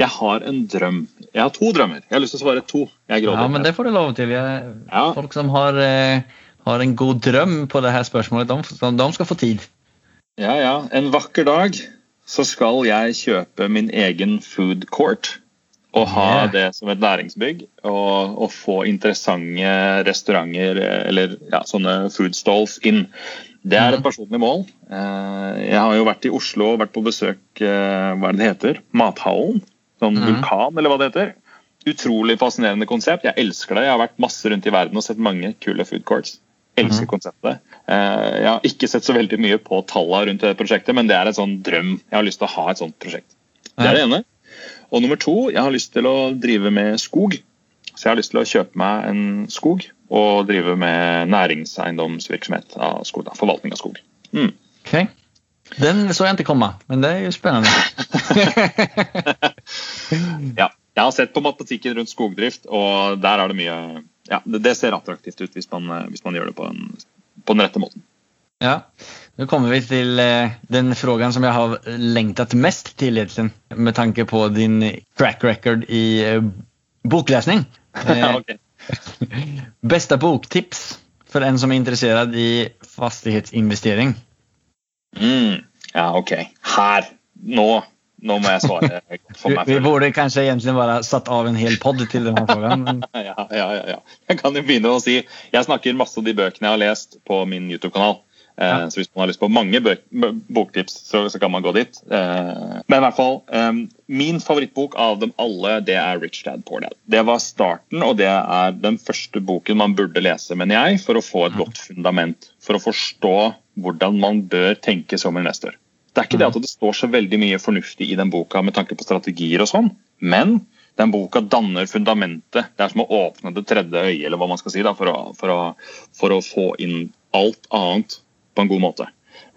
jeg har en drøm. Jeg har to drømmer. Jeg har lyst til å svare to. Ja, men det får du lov til. Jeg, Ja. Folk som har, eh, har en god drøm på det her spørsmålet, de, de, skal få tid. Ja, ja. En vakker dag så skal jeg kjøpe min egen food court. Og ha det som et næringsbygg. Og, og få interessante restauranter eller ja, sånne food stalls inn. Det er et personlig mål. Eh, Jeg har jo vært i Oslo og vært på besøk eh, hva er det det heter? Mathallen. Sånn vulkan, eller hva det heter. Utrolig fascinerende konsept. Jeg elsker det. Jeg har vært masse rundt i verden og sett mange kule food courts. Elsker konseptet. Eh, Jeg har ikke sett så veldig mye på tallene rundt det prosjektet, men det er en sånn drøm. Jeg har lyst til å ha et sånt prosjekt. Det er det ene. Og nummer to, jeg har lyst til å drive med skog. Så jeg har lyst til å kjøpe meg en skog og drive med næringseiendomsvirksomhet av skog. Da. Forvaltning av skog. Mm. Okay. Den så jeg ikke komme, men det er jo spennende. Ja. Jeg har sett på matematikken rundt skogdrift, og der er det mye ja, det, ser attraktivt ut hvis man, eh, hvis man gjør det på, den, på den rette måten. Ja, Nå kommer vi till eh, den frågan som jeg har lengtet mest til, egentligen med tanke på din track record i boklesning. Beste Eh, boktips for en som er interessert i fastighetsinvestering? Mm. Ja, OK. Her. Nå, nå må jeg svare for meg. vi burde kanskje egentlig bare satt av en hel podd til denne frågan. Ja, ja, ja, ja. Jeg kan jo begynne å si Jeg snakker masse om de bøkene jeg har lest på min YouTube-kanal. Eh. Så hvis man har lyst på mange bøk, boktips, så, så kan man gå dit. Eh, men i hvert fall, eh, min favorittbok av dem alle, det er Rich Dad Poor Dad. Det var starten, og det er den første boken man burde lese, mener jeg, for å få et godt fundament. For å forstå hvordan man bør tenke som investor. Det er ikke det at det står så veldig mye fornuftig i den boka med tanke på strategier og sånn, men den boka danner fundamentet. Det er som å åpne det tredje øyet, eller hva man skal si, da, for, å, for, å, for å få inn alt annet på en god måte.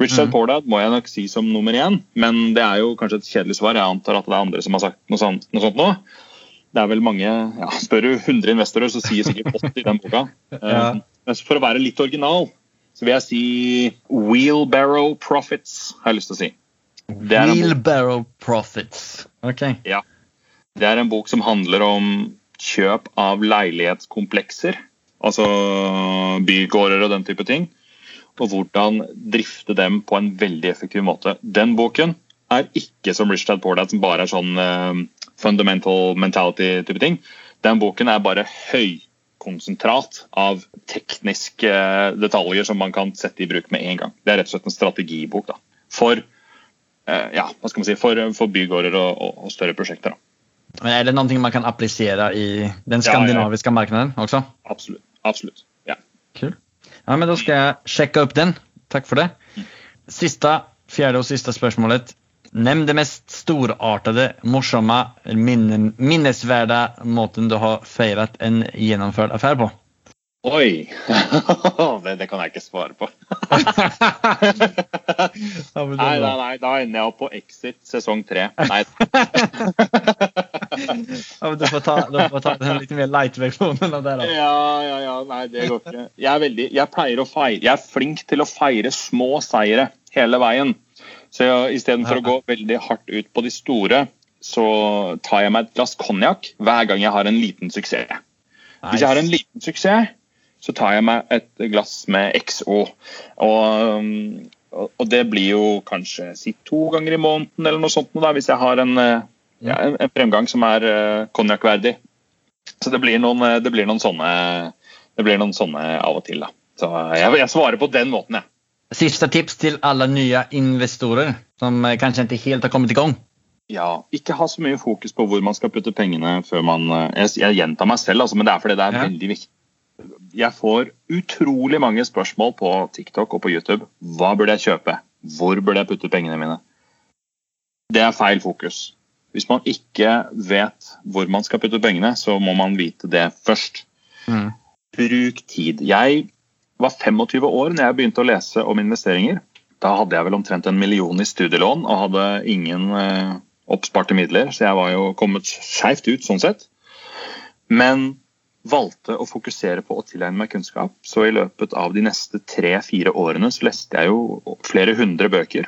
Rich mm. Poor Dad må jeg nok si som nummer én, men det er jo kanskje et kjedelig svar. Jeg antar at det er andre som har sagt noe sånt, noe sånt nå. Det er vel mange, ja, Spør du 100 investorer, så sier sikkert 80 i den boka. Ja. Eh, Men for å være litt original, vil jeg si Wheelbarrow Profits, har jeg lyst til å si. Wheelbarrow Profits. Ok. Ja. Det er en bok som handler om kjøp av leilighetskomplekser. Altså bygårder og den type ting. Og hvordan drifte dem på en veldig effektiv måte. Den boken er ikke som Rich Dad Poor Dad, som bare er sånn uh, fundamental mentality-type ting. Den boken er bare høykonsentrat av tekniske detaljer som man kan sette i bruk med en gang. Det er rett og slett en strategibok da. for, eh, ja, hva skal man si, for, for bygårder og, og, og større prosjekter. Da. Men Er det noe man kan applisere i den skandinaviska marknaden også? Absolutt. Absolutt. Ja. Kul. Ja, men Da skal jeg sjekke opp den. Takk for det. Sista, fjerde og siste spørsmålet. Nämn det mest storartede, morsomme, minne, minnesverdige måten du har feiret en gjennomført affære på. Oi! det, det kan jeg ikke svare på. Nei, nei, nei, da ender jeg opp på Exit sesong tre. Nei, du, får ta, du får ta den litt mer light-versjonen av det. Da. Ja, ja, ja, nei, det går ikke. Jeg veldig, jeg pleier å feire, jeg er flink til å feire små seire hele veien. Så istedenfor å gå veldig hardt ut på de store, så tar jeg meg et glass konjakk hver gang jeg har en liten suksess. Hvis jeg har en liten suksess, så tar jeg meg et glass med XO. Og, og det blir jo kanskje si to ganger i måneden eller noe sånt, da, hvis jeg har en, eh, ja, en, en fremgang som er uh, konjakkverdig. Så det blir, noen, eh, det, blir noen sånne, det blir noen sånne av og til. da. Så eh, jeg, jeg svarer på den måten, jeg. Sista tips til alle nye investorer som kanskje ikke helt har kommet i gang? Ja, ikke ha så mye fokus på hvor man skal putte pengene før man eh, Jeg, jeg gjentar meg selv, altså, men det er fordi det er Ja. veldig viktig. Jeg får utrolig mange spørsmål på TikTok og på YouTube. Hva burde jeg kjøpe? Hvor burde jeg putte pengene mine? Det er feil fokus. Hvis man ikke vet hvor man skal putte pengene, så må man vite det først. Mm. Bruk tid. Jeg var 25 år når jeg begynte å lese om investeringer. Da hadde jeg vel omtrent en million i studielån og hadde ingen eh, oppsparte midler, så jeg var jo kommet skeivt ut sånn sett. Men valgte å fokusere på å tilegne meg kunnskap. Så i løpet av de neste tre-fire årene så leste jeg jo flere hundre bøker.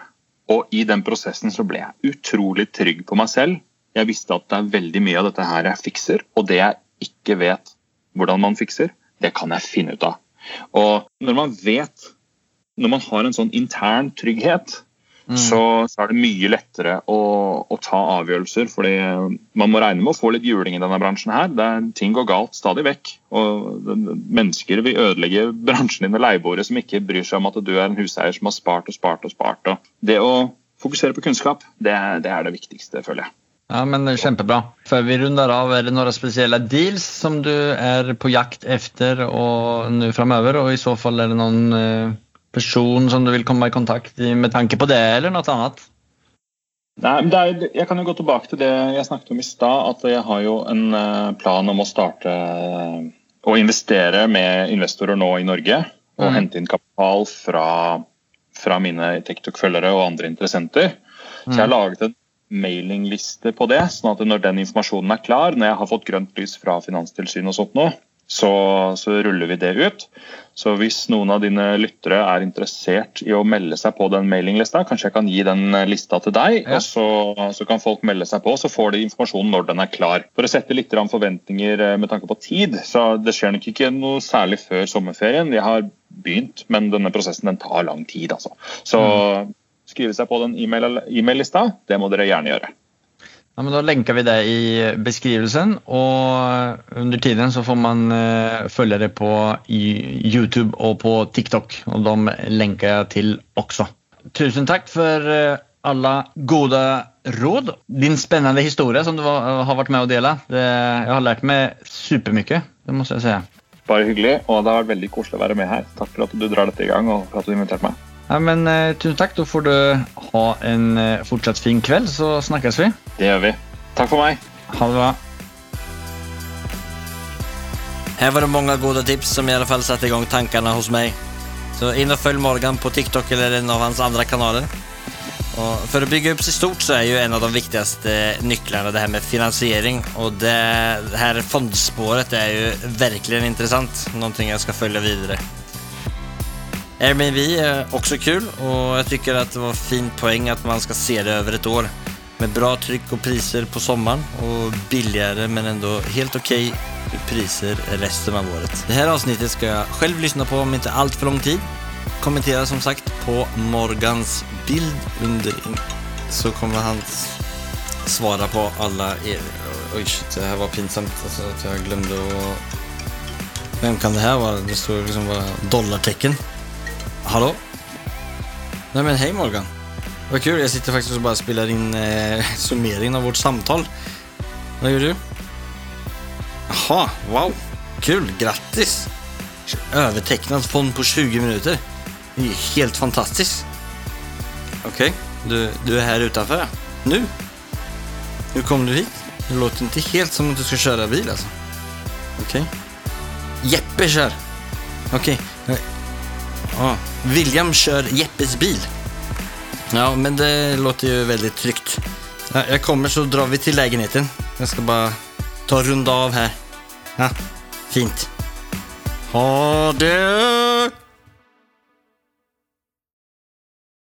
Og i den prosessen så ble jeg utrolig trygg på meg selv. Jeg visste at det er veldig mye av dette her jeg fikser, og det jeg ikke vet hvordan man fikser, det kan jeg finne ut av. Og når man vet Når man har en sånn intern trygghet, så, så er det mye lettere å, å ta avgjørelser. fordi man må regne med å få litt juling i denne bransjen her. Det er, ting går galt stadig vekk. Og mennesker vil ødelegge bransjen din med leieboere som ikke bryr seg om at du er en huseier som har spart og spart og spart. Og det å fokusere på kunnskap, det, det er det viktigste, føler jeg. Ja, men kjempebra. Før vi runder av, er det noen spesielle deals som du er på jakt efter og nå fremover? Og i så fall er det noen eh, person som du vil komme i kontakt med tanke på det, eller noe annet? Nei, er, jeg kan jo gå tilbake til det jeg snakket om i stad. At jeg har jo en eh, plan om å starte eh, å investere med investorer nå i Norge. Og Mm. hente inn kapital fra, fra mine TikTok-følgere og andre interessenter. Så jeg har laget en mailingliste på det, sånn at når den informasjonen er klar, når jeg har fått grønt lys fra Finanstilsynet og sånt nå, så, så ruller vi det ut. Så hvis noen av dine lyttere er interessert i å melde seg på den mailinglista, kanskje jeg kan gi den eh, lista til deg, Ja. og så, så kan folk melde seg på, så får de informasjon når den er klar. For å sette litt forventninger eh, med tanke på tid, så det skjer nok ikke noe særlig før sommerferien. Jeg har begynt, men denne prosessen den tar lang tid, altså. Så skrive seg på den e-mail- e-mail-lista, det må dere gjerne gjøre. Ja, men Da lenker vi det i beskrivelsen, og under tiden så får man uh, følge det på YouTube og på TikTok. og De lenker jeg til også. Tusen takk for uh, alle gode råd. Din spennende historie som du var, har vært med å dele. Det, jeg har lært meg supermye, det må jeg si. Bare hyggelig, og det har vært veldig koselig å være med her. Takk for at du drar dette i gang, og for at du inviterte meg. Ja, men eh, Tusen takk. Da får du ha en eh, fortsatt fin kveld, så snakkes vi. Det gjør vi. Takk for meg. Ha det bra. Her var det mange gode tips som i alle fall satte i gang tankene hos meg. Så inn og følg Morgan på TikTok eller en av hans andre kanaler. Og for å bygge opp seg stort så er jo en av de viktigste nøklene det her med finansiering. Og det her fondspåret er jo virkelig interessant. Noe jeg skal følge vidare. Airbnb är också kul och jag tycker att det var fin poäng att man ska se det över ett år. Med bra tryck och priser på sommaren och billigare men ändå helt okej priser resten av året. Det här avsnittet ska jag själv lyssna på om inte allt för lång tid. Kommentera som sagt på Morgans bild under så kommer han svara på alla er oj, shit, det här var pinsamt. Alltså att jag glömde att... Vem kan det här vara? Det står liksom bara dollartecken. Hallå? Nei, men hej Morgan. Det var kul, Jeg sitter faktisk og bare spiller inn eh, summeringen av vårt samtal. Hva gjør du? Jaha, wow. Kul, grattis. Overtegnet fond på 20 minuter. Det er helt fantastisk. Okej, du, du er her utenfor, ja. Nu? Hur kom du hit? Det låter ikke helt som om du skal kjøre bil altså. Okej. Jeppe kör. Okej. Ja, William kör Jeppes bil. Ja, men det låter ju väldigt tryggt. Ja, jag kommer så drar vi till lägenheten. Jag ska bara ta runda av här. Ja, fint. Ha det!